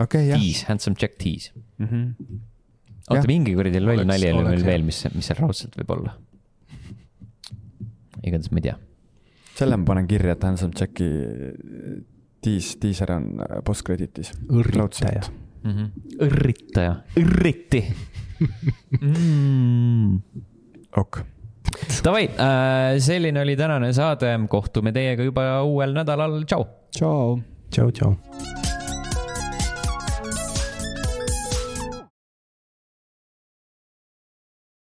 okay,. Tease, Handsome Jack Tease mm. -hmm. oota, mingi kuradi loll nali oli meil veel, mis, mis seal raudselt võib olla. igatahes ma ei tea. selle ma panen kirja, et Handsome Jacki tiis, diiser on post-creditis. õrritaja. Mm -hmm. õrritaja, õrriti mm.. ok. Davai äh,, selline oli tänane saade, kohtume teiega juba uuel nädalal, tšau. tšau. tšau, tšau.